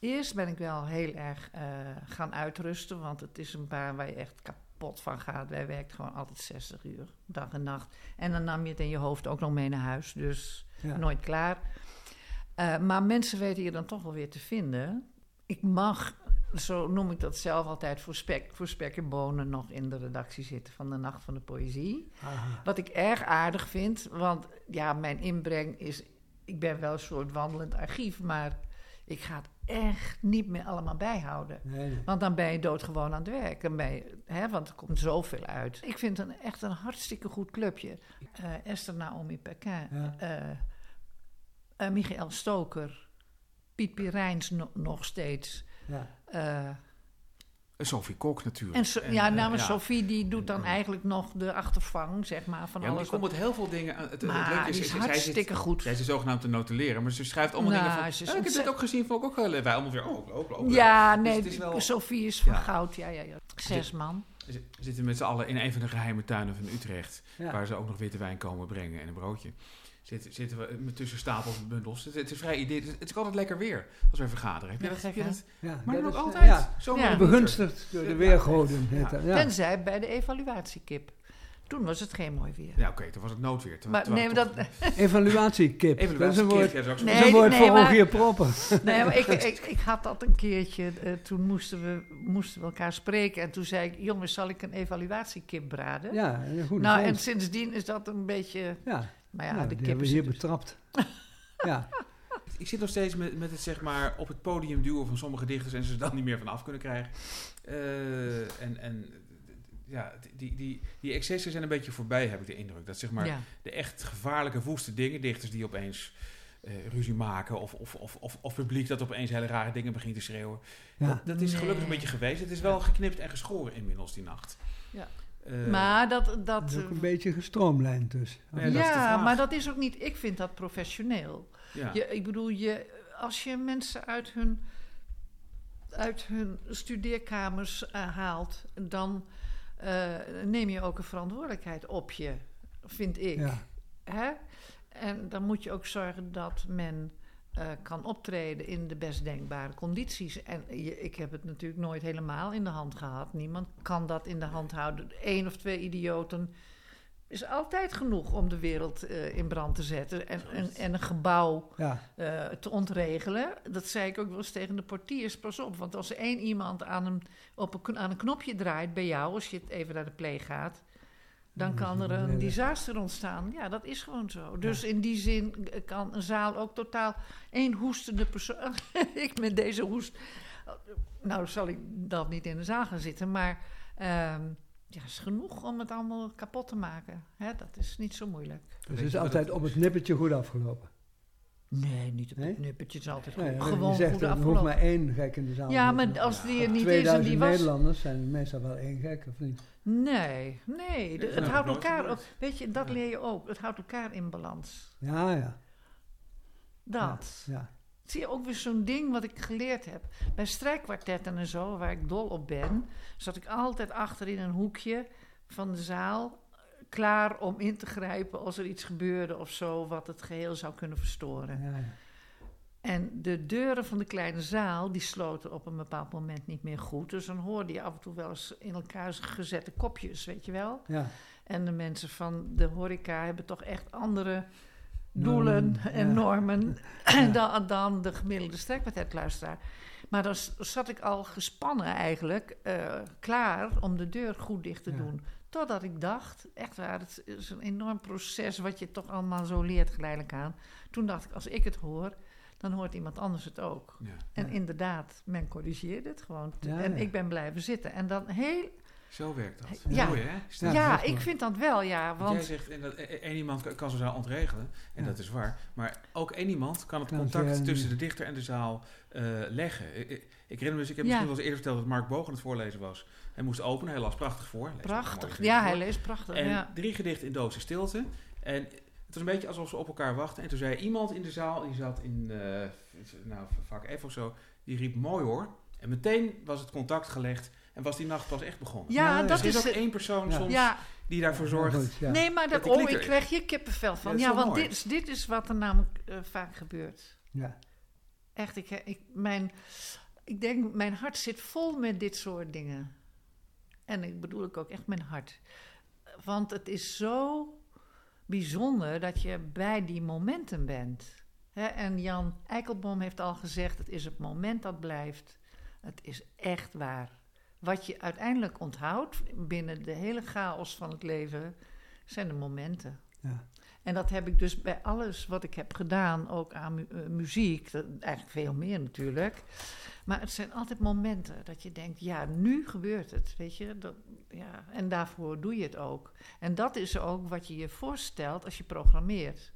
Eerst ben ik wel heel erg eh, gaan uitrusten, want het is een baan waar je echt kapot van gaat. Wij werken gewoon altijd 60 uur, dag en nacht. En dan nam je het in je hoofd ook nog mee naar huis, dus Ja. nooit klaar. Eh, maar mensen weten je dan toch wel weer te vinden. Ik mag, zo noem ik dat zelf altijd, voor spek, voor spek en bonen nog in de redactie zitten van de Nacht van de Poëzie. Aha. Wat ik erg aardig vind, want ja, mijn inbreng is... Ik ben wel een soort wandelend archief, maar ik ga het echt niet meer allemaal bijhouden. Nee. Want dan ben je doodgewoon aan het werk. Dan ben je, hè, want er komt zoveel uit. Ik vind het een, echt een hartstikke goed clubje. Eh, Esther Naomi Pekin, Ja. eh, eh, Michael Stoker, Piet Pirijns no- nog steeds. Ja. Eh, Sophie Kok natuurlijk. en, so- En, ja, eh, namens ja. Sophie, die doet dan En- eigenlijk nog de achtervang, zeg maar, van Ja, maar alles. die komt met heel veel dingen. aan. Het, het maar leuke die is zij zit- hartstikke goed. Zij is zogenaamd te notuleren, maar ze schrijft allemaal Nou, dingen van... ze is "Ah, ik heb dit ook gezien, vond ik ook heel leuk. Wij allemaal weer, oh, ook, ook, ook. Ja, Dus nee, is wel- Sophie is van Ja. goud. Ja, ja, ja. Zes man. We zitten met z'n allen in een van de geheime tuinen van Utrecht. Ja. Waar ze ook nog witte wijn komen brengen en een broodje. Zitten, zitten we met tussen stapels en bundels. Het, het is vrij idee. Het is altijd lekker weer als we vergaderen. Heb je Ja, dat? gek, je dat- Ja, maar dat ook is, altijd. Ja, winter. begunstigd door de weergoden. Tenzij bij de evaluatiekip. Toen was het geen mooi weer. Ja, oké, toen was het noodweer. Toen- Maar toen nee, maar dat, Evaluatiekip. Dat is een woord, Ja, zo. dat Nee, is een woord nee, voor maar- Rogier Proper. nee, maar ik, ik, ik had dat een keertje. eh, toen moesten we, moesten we elkaar spreken. En toen zei ik: Jongens, zal ik een evaluatiekip braden? Ja, een goede nou, en sindsdien is dat een beetje. Ja, Maar ja, nou, de die kip hebben is we hier betrapt. ja, Ik zit nog steeds met, met het zeg maar op het podium duwen van sommige dichters en ze er dan niet meer van af kunnen krijgen. Eh, en en ja, die, die, die excessen zijn een beetje voorbij, heb ik de indruk. Dat zeg maar ja. de echt gevaarlijke, woeste dingen, dichters die opeens eh, ruzie maken of, of, of, of, of publiek dat opeens hele rare dingen begint te schreeuwen. ja. Dat, dat is gelukkig een beetje geweest. Het is wel geknipt en geschoren inmiddels die nacht. Ja. Eh, maar dat. dat dat is ook een beetje gestroomlijnd dus. Ja, maar dat is ook niet. Ik vind dat professioneel. ja. Je, ik bedoel, je, als je mensen uit hun, uit hun studeerkamers eh, haalt, dan eh, neem je ook een verantwoordelijkheid op je, vind ik. Ja. Hè? En dan moet je ook zorgen dat men eh, kan optreden in de best denkbare condities. En je, ik heb het natuurlijk nooit helemaal in de hand gehad. Niemand kan dat in de hand houden. Eén of twee idioten is altijd genoeg om de wereld eh, in brand te zetten. En, en, en een gebouw Ja, eh, te ontregelen. Dat zei ik ook wel eens tegen de portiers. Pas op, want als één iemand aan een, op een, aan een knopje draait bij jou... als je het even naar de pleeg gaat... dan kan er een disaster ontstaan. Ja, dat is gewoon zo. Dus in die zin kan een zaal ook totaal... één hoestende persoon... ik met deze hoest... Nou, zal ik dat niet in de zaal gaan zitten, maar... ehm, ja, is genoeg om het allemaal kapot te maken. Hè, dat is niet zo moeilijk. dus het is altijd op het nippertje goed afgelopen. Nee, niet op Nee? het nippertje. Het is altijd Nee, goed. gewoon zegt, goed er hoeft maar één gek in de zaal Ja, maar als die er niet is en 2000 die was... Nederlanders zijn meestal wel één gek, of niet? Nee, nee. de- het houdt elkaar... Weet je, dat Ja. leer je ook. Het houdt elkaar in balans. Ja, ja. Dat. Ja, Zie je ook weer zo'n ding wat ik geleerd heb. Bij strijkkwartetten en zo, waar ik dol op ben... zat ik altijd achter in een hoekje van de zaal... klaar om in te grijpen als er iets gebeurde of zo... wat het geheel zou kunnen verstoren. ja. En de deuren van de kleine zaal, die sloten op een bepaald moment niet meer goed. Dus dan hoorde je af en toe wel eens in elkaar gezette kopjes, weet je wel. ja. En de mensen van de horeca hebben toch echt andere doelen Normen, en ja. normen Ja. dan, dan de gemiddelde strekpartijtluisteraar. Maar dan zat ik al gespannen eigenlijk, eh, klaar om de deur goed dicht te doen. Totdat ik dacht, echt waar, het is een enorm proces wat je toch allemaal zo leert geleidelijk aan. Toen dacht ik, als ik het hoor, dan hoort iemand anders het ook. Ja. En Ja. inderdaad, men corrigeerde het gewoon. Ja, en ja. ik ben blijven zitten. En dan heel... Zo werkt dat. Ja. Mooi, hè? Ja, ik mooi. vind dat wel, ja. Want jij zegt, en dat, e- één iemand kan- kan zo'n zaal ontregelen, en Ja. dat is waar. Maar ook één iemand kan het Kan contact tussen de dichter en de zaal eh, leggen. Ik, ik, herinner me, dus, ik heb Ja. misschien wel eens eerder verteld dat Mark Boog aan het voorlezen was. Hij moest openen, hij las prachtig voor. Hij prachtig. Ja, voor. hij leest prachtig. En ja. drie gedichten in doodse stilte. En het was een beetje alsof ze op elkaar wachten. En toen zei iemand in de zaal, die zat in eh, nou, vak F of zo, die riep mooi hoor. En meteen was het contact gelegd en was die nacht pas echt begonnen. Ja, Ja, dat er is is... ook één persoon Ja. soms Ja, die daarvoor zorgt. ja. nee, maar Dat dat, oh, ik krijg hier kippenvel van. Ja, want mooi. dit, is- dit is wat er namelijk eh, vaak gebeurt. Ja. Echt, ik, ik, mijn, ik denk, mijn hart zit vol met dit soort dingen. En ik bedoel ik ook echt mijn hart. Want het is zo bijzonder dat je bij die momenten bent. En Jan Eikelboom heeft al gezegd: het is het moment dat blijft. Het is echt waar. Wat je uiteindelijk onthoudt binnen de hele chaos van het leven, zijn de momenten. Ja. En dat heb ik dus bij alles wat ik heb gedaan, ook aan eh, muziek, eigenlijk veel meer natuurlijk. Maar het zijn altijd momenten dat je denkt, ja, nu gebeurt het, weet je. Dat, ja, en daarvoor doe je het ook. En dat is ook wat je je voorstelt als je programmeert.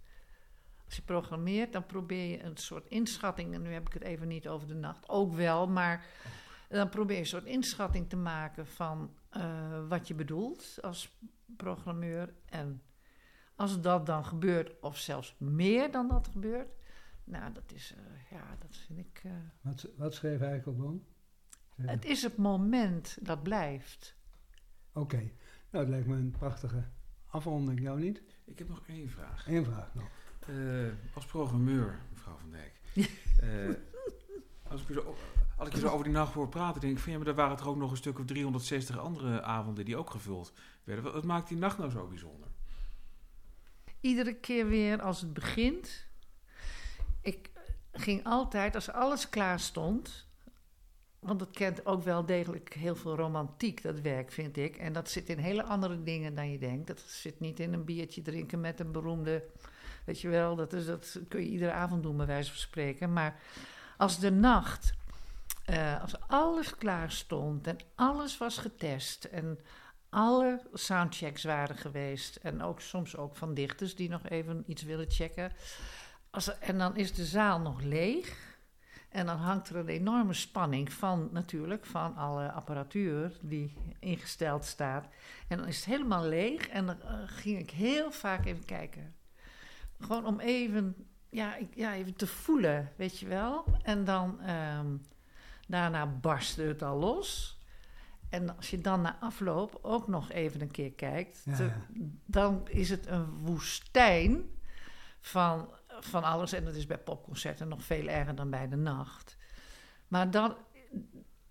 Als je programmeert, dan probeer je een soort inschatting, en nu heb ik het even niet over de nacht, ook wel, maar dan probeer je een soort inschatting te maken van eh, wat je bedoelt als programmeur. En als dat dan gebeurt, of zelfs meer dan dat gebeurt, nou, dat is, eh, ja, dat vind ik. eh, Wat, wat schreef Eikelboom? Zeg. het is het moment dat blijft. Oké, nou dat lijkt me een prachtige afronding, jou niet? Ik heb nog één vraag. Eén vraag nog. Eh, als programmeur, mevrouw Van Dijk. Eh, als, ik je zo, als ik je zo over die nacht hoor praten, denk ik van ja, maar er waren er ook nog een stuk of 360 andere avonden die ook gevuld werden. Wat maakt die nacht nou zo bijzonder? Iedere keer weer als het begint. Ik ging altijd, als alles klaar stond. Want het kent ook wel degelijk heel veel romantiek, dat werk, vind ik. En dat zit in hele andere dingen dan je denkt. Dat zit niet in een biertje drinken met een beroemde. Weet je wel, dat, is, dat kun je iedere avond doen, bij wijze van spreken. Maar als de nacht, eh, als alles klaar stond en alles was getest. En alle soundchecks waren geweest. En ook soms ook van dichters die nog even iets willen checken. Als en dan is de zaal nog leeg. En dan hangt er een enorme spanning van natuurlijk, van alle apparatuur die ingesteld staat. En dan is het helemaal leeg en dan eh, ging ik heel vaak even kijken. Gewoon om even, ja, ik, ja, even te voelen, weet je wel. En dan, ehm, daarna barstte het al los. En als je dan na afloop ook nog even een keer kijkt, Ja, te- ja. dan is het een woestijn van, van alles. En dat is bij popconcerten nog veel erger dan bij de nacht. Maar dan,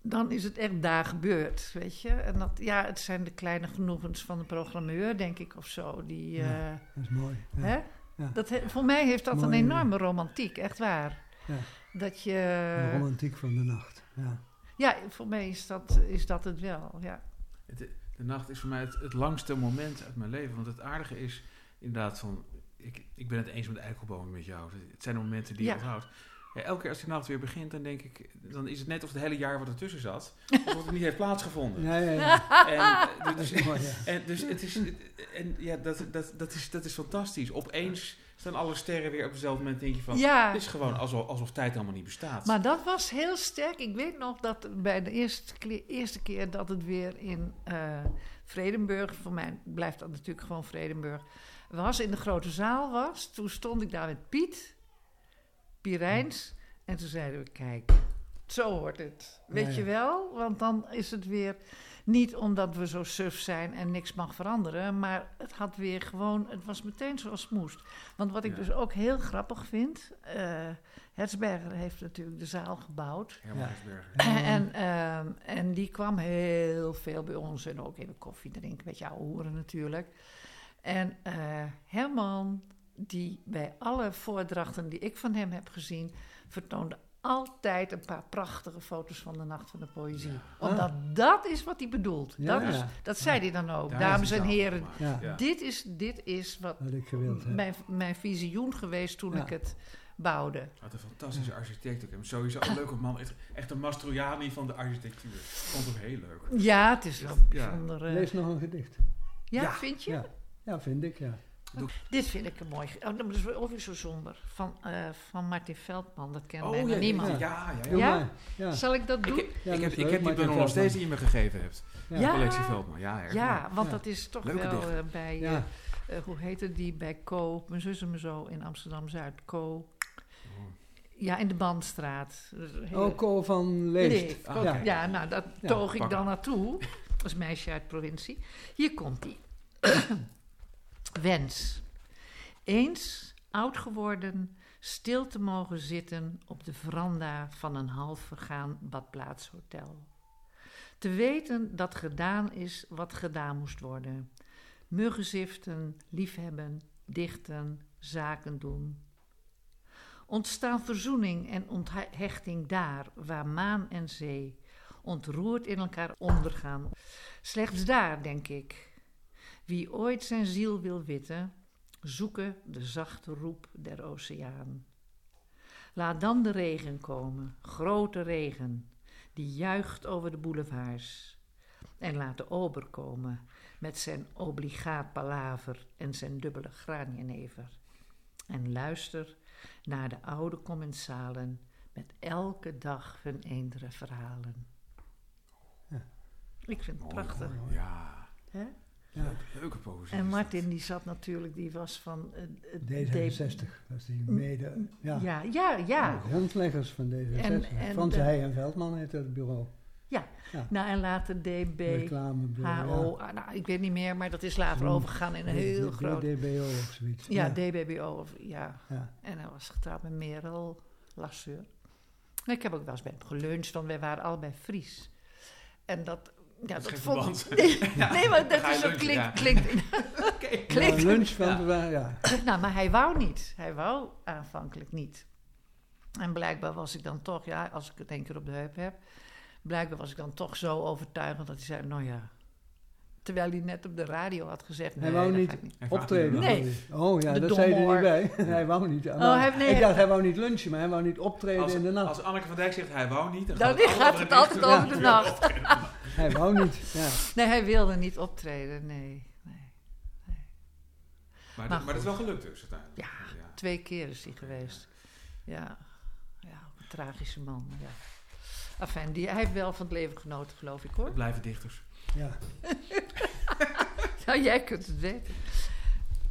dan is het echt daar gebeurd, weet je. En dat, ja, het zijn de kleine genoegens van de programmeur, denk ik, of zo. Die, eh, Dat is mooi. Hè? Ja. Dat, he- voor mij heeft dat een enorme romantiek, echt waar. Ja. Dat De je... romantiek van de nacht. Ja. Ja, voor mij is dat, is dat het wel, ja. Het, de nacht is voor mij het, het langste moment uit mijn leven. Want het aardige is inderdaad van... Ik, ik ben het eens met eikelbomen met jou. Het zijn de momenten die Ja. je onthoudt. Ja, elke keer als die nacht weer begint, dan denk ik... Dan is het net of het hele jaar wat ertussen zat... alsof het niet heeft plaatsgevonden. Ja, ja, ja. En, eh, Dat dus, is mooi, ja. en dus het is... En ja, dat, dat, dat, is, dat is fantastisch. Opeens staan alle sterren weer op hetzelfde moment. denk je van... ja. Het is gewoon alsof, alsof tijd helemaal niet bestaat. Maar dat was heel sterk. Ik weet nog dat bij de eerste, eerste keer dat het weer in eh, Vredenburg, voor mij blijft dat natuurlijk gewoon Vredenburg, was in de grote zaal was. Toen stond ik daar met Piet, Pirijns, en toen zeiden we, kijk, zo hoort het. Weet Ja, ja. je wel? Want dan is het weer niet omdat we zo suf zijn en niks mag veranderen, maar het had weer gewoon, het was meteen zoals het moest. Want wat ik Ja. dus ook heel grappig vind, eh Hertzberger heeft natuurlijk de zaal gebouwd. Herman Ja. En, ehm, en die kwam heel veel bij ons en ook even koffie drinken, een beetje ouwe hoeren natuurlijk. En eh, Herman, die bij alle voordrachten die ik van hem heb gezien, vertoonde altijd een paar prachtige foto's van de Nacht van de Poëzie. Omdat dat is wat hij bedoelt. Ja, dat, is, ja. dat zei hij dan ook. Daar Dames en heren, dit, is, dit is wat Wat ik gewild heb. mijn, mijn visioen geweest toen Ja. ik het bouwde. Wat een fantastische architect ook. Sowieso een leuke man. Echt, echt een Mastroianni van de architectuur. Vond hem heel leuk. Ja, het is wel Ja. bijzonder. eh, Lees nog een gedicht. ja, Ja. vind je? Ja. ja, vind ik, ja. Dit vind ik een mooi. Oh, dat is ook weer zo somber. Van, eh, van Martin Veldman. Dat kent Oh bijna ja, niemand. ja, ja, ja. Zal ik dat doen? Ik, Ja, ik dat heb, ik heb die bundel nog steeds die je me gegeven hebt. Ja. Ja. Collectie Veldman, ja. erg ja, want Ja. dat is toch Leuke wel eh, bij, Ja. eh, eh, hoe heette die, bij Co, mijn zus en mijn zo in Amsterdam-Zuid, Co. Ja, in de Bandstraat. Hele- Oh, Ko van Leest. Leef. Ah, ja. ja. nou, dat Ja, toog ik dan naartoe. Als meisje uit de provincie. Hier komt ie. Wens. Eens, oud geworden, stil te mogen zitten op de veranda van een half vergaan badplaatshotel. Te weten dat gedaan is wat gedaan moest worden. Muggenziften, liefhebben, dichten, zaken doen. Ontstaan verzoening en onthechting daar waar maan en zee ontroerd in elkaar ondergaan. Slechts daar, denk ik. Wie ooit zijn ziel wil witten, zoeken de zachte roep der oceaan. Laat dan de regen komen, grote regen, die juicht over de boulevards. En laat de ober komen met zijn obligaat palaver en zijn dubbele granienever. En luister naar de oude commensalen met elke dag hun eendere verhalen. Ja. Ik vind het Mooi, prachtig. Ja. Hè? Leuke, leuke poëzie. En Martin die zat natuurlijk, die was van... eh, eh, D66. Dat is die mede... Ja. Ja, ja, ja. Grondleggers van D66. En- en Frans de- Heij en Veldman heette het bureau. Ja. Ja. Nou, en later DB, Reclamebureau. HO. ah, nou, ik weet niet meer, maar dat is later overgegaan in een heel D- groot... DBO of zoiets. Ja, DBBO. Of, ja. Ja. En hij was getrouwd met Merel Lasseur. En Ik heb ook wel eens bij hem geluncht, want wij waren allebei Fries. En dat... Ja, dat vond. Nee, nee, maar dat is zo lunchen, klinkt... ja. klinkt lunch van ja. ja. nou, maar hij wou niet. Hij wou aanvankelijk niet. En blijkbaar was ik dan toch, ja, als ik het één keer op de heup heb, blijkbaar was ik dan toch zo overtuigend dat hij zei, nou ja. Terwijl hij net op de radio had gezegd, Hij nee, wou niet optreden. Nee. Oh ja, De dat zei hij er niet bij. hij wou niet. Oh, hij- nee, ik dacht, hij wou niet lunchen, maar hij wou niet optreden Als, in de nacht. als Anneke van Dijk zegt hij wou niet, dan, Dan gaat gaat het altijd over over de nacht. Hij wou niet. Ja. Nee, hij wilde niet optreden, nee. nee. Maar, Maar dat- maar dat is wel gelukt dus uiteindelijk. Ja, twee keer is hij geweest. Ja, ja een tragische man. Ja. Enfin, die, hij heeft wel van het leven genoten, geloof ik hoor. We blijven dichters. ja. Nou, jij kunt het weten.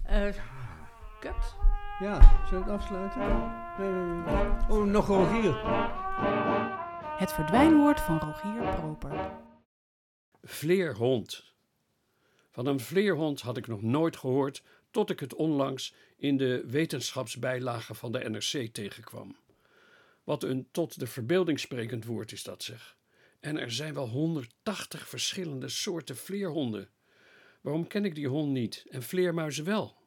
Eh kut. Ja, zullen we het afsluiten? Nee. Oh, nog Rogier. Het verdwijnwoord van Rogier Proper. Vleerhond. Van een vleerhond had ik nog nooit gehoord tot ik het onlangs in de wetenschapsbijlage van de NRC tegenkwam. Wat een tot de verbeelding sprekend woord is dat zeg. En er zijn wel 180 verschillende soorten vleerhonden. Waarom ken ik die hond niet en vleermuizen wel?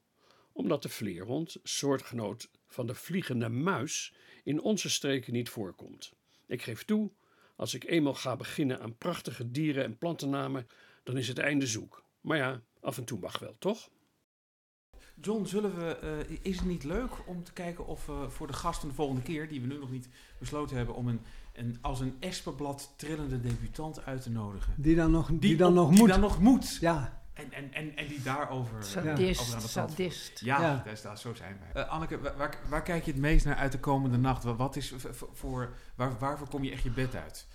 Omdat de vleerhond, soortgenoot van de vliegende muis, in onze streken niet voorkomt. Ik geef toe, als ik eenmaal ga beginnen aan prachtige dieren- en plantennamen, dan is het einde zoek. Maar ja, af en toe mag wel, toch? John, zullen we, eh, is het niet leuk om te kijken of we voor de gasten de volgende keer, die we nu nog niet besloten hebben, om een, een als een espenblad trillende debutant uit te nodigen? Die dan nog, die, dan op- nog die moet. dan nog moet. Ja, En, en, en, en die daarover... eh, Sadist, over aan de tand- sadist. Ja, Ja. Dat is, dat, zo zijn wij. Eh, Anneke, wa- waar, waar kijk je het meest naar uit de komende nacht? Wa- Wat is voor, waar, waarvoor kom je echt je bed uit?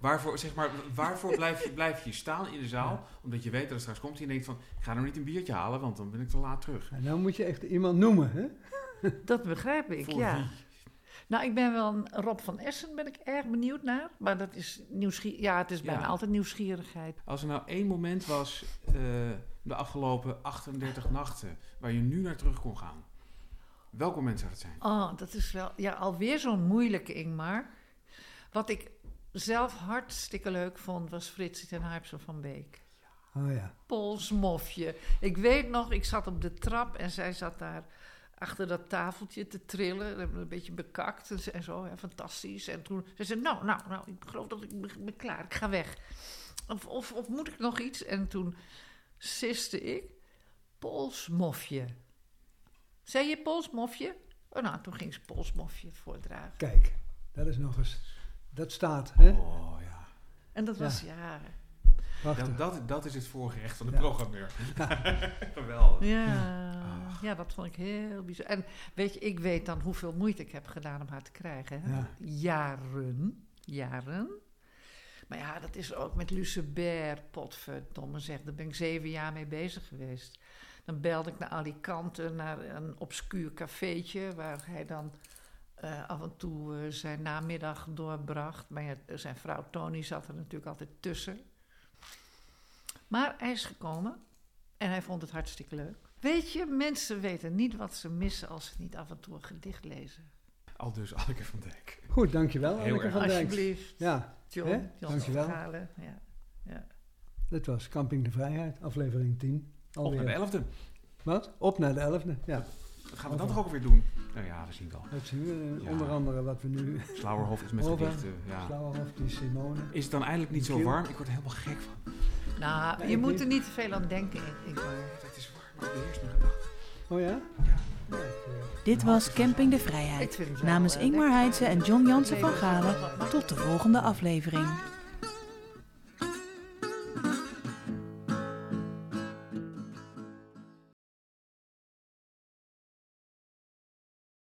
Waarvoor, zeg maar, waarvoor blijf je, blijf je staan in de zaal? Omdat je weet dat er straks komt en je denkt van... Ik ga nou niet een biertje halen, want dan ben ik te laat terug. en nou moet je echt iemand noemen, hè? Dat begrijp ik, Voor ja. wie? Nou, ik ben wel een Rob van Essen, ben ik erg benieuwd naar. Maar dat is nieuwsgierig. Ja, het is bijna Ja. altijd nieuwsgierigheid. Als er nou één moment was eh, de afgelopen 38 nachten... waar je nu naar terug kon gaan. Welk moment zou dat zijn? Oh, dat is wel ja, alweer zo'n moeilijke Ingmar. Wat ik zelf hartstikke leuk vond, was Frits ten Harpsen van Beek. Oh ja. Polsmofje. Ik weet nog, ik zat op de trap en zij zat daar achter dat tafeltje te trillen. Een beetje bekakt en zo- en zo. Ja, fantastisch. En toen zei ze, nou, nou, nou, ik geloof dat ik ben- ben klaar. Ik ga weg. Of, of, of moet ik nog iets? En toen siste ik, polsmofje. Zei je polsmofje? Oh, nou, toen ging ze polsmofje voordragen. Kijk, dat is nog eens. Dat staat, hè? Oh ja. En dat Ja. was jaren. Prachtig. Dat, dat, dat is het voorgerecht van de Ja. programmeur. Geweldig. Ja, Ach. ja, dat vond ik heel bijzonder. En weet je, ik weet dan hoeveel moeite ik heb gedaan om haar te krijgen. Hè? Ja. Jaren, jaren. Maar ja, dat is ook met Lucebert, potverdomme zeg. Daar ben ik zeven jaar mee bezig geweest. Dan belde ik naar Alicante, naar een obscuur cafeetje... waar hij dan eh, af en toe eh, zijn namiddag doorbracht. Maar ja, zijn vrouw Tony zat er natuurlijk altijd tussen. Maar hij is gekomen en hij vond het hartstikke leuk. Weet je, mensen weten niet wat ze missen als ze niet af en toe een gedicht lezen. Al dus Anneke van Dijk. Goed, dankjewel, Heel Anneke erg. van Dijk. Alsjeblieft, Ja, John. John Dankjewel. Verhalen, Ja. Ja. dit was Camping de Vrijheid, aflevering 10. Op Alweer. naar de elfde. Wat? Op naar de 11e. Ja, Wat gaan we dan toch ook weer doen? Nou ja, we zien wel. dat zien we. eh, Ja. Onder andere wat we nu... Slauwerhof is met Over. gedichten. Ja. Slauwerhof, die Simone. Is het dan eigenlijk niet zo warm? Ik word er helemaal gek van. Nou, Nee, je ik moet niet. er niet te veel aan denken, Ingmar. Het is warm, maar ik beheers mijn gedachten. Oh ja? Ik, eh, Dit was Camping de Ik Vrijheid. Namens Ingmar. Heidse en John Jansen van Galen. Tot de volgende aflevering.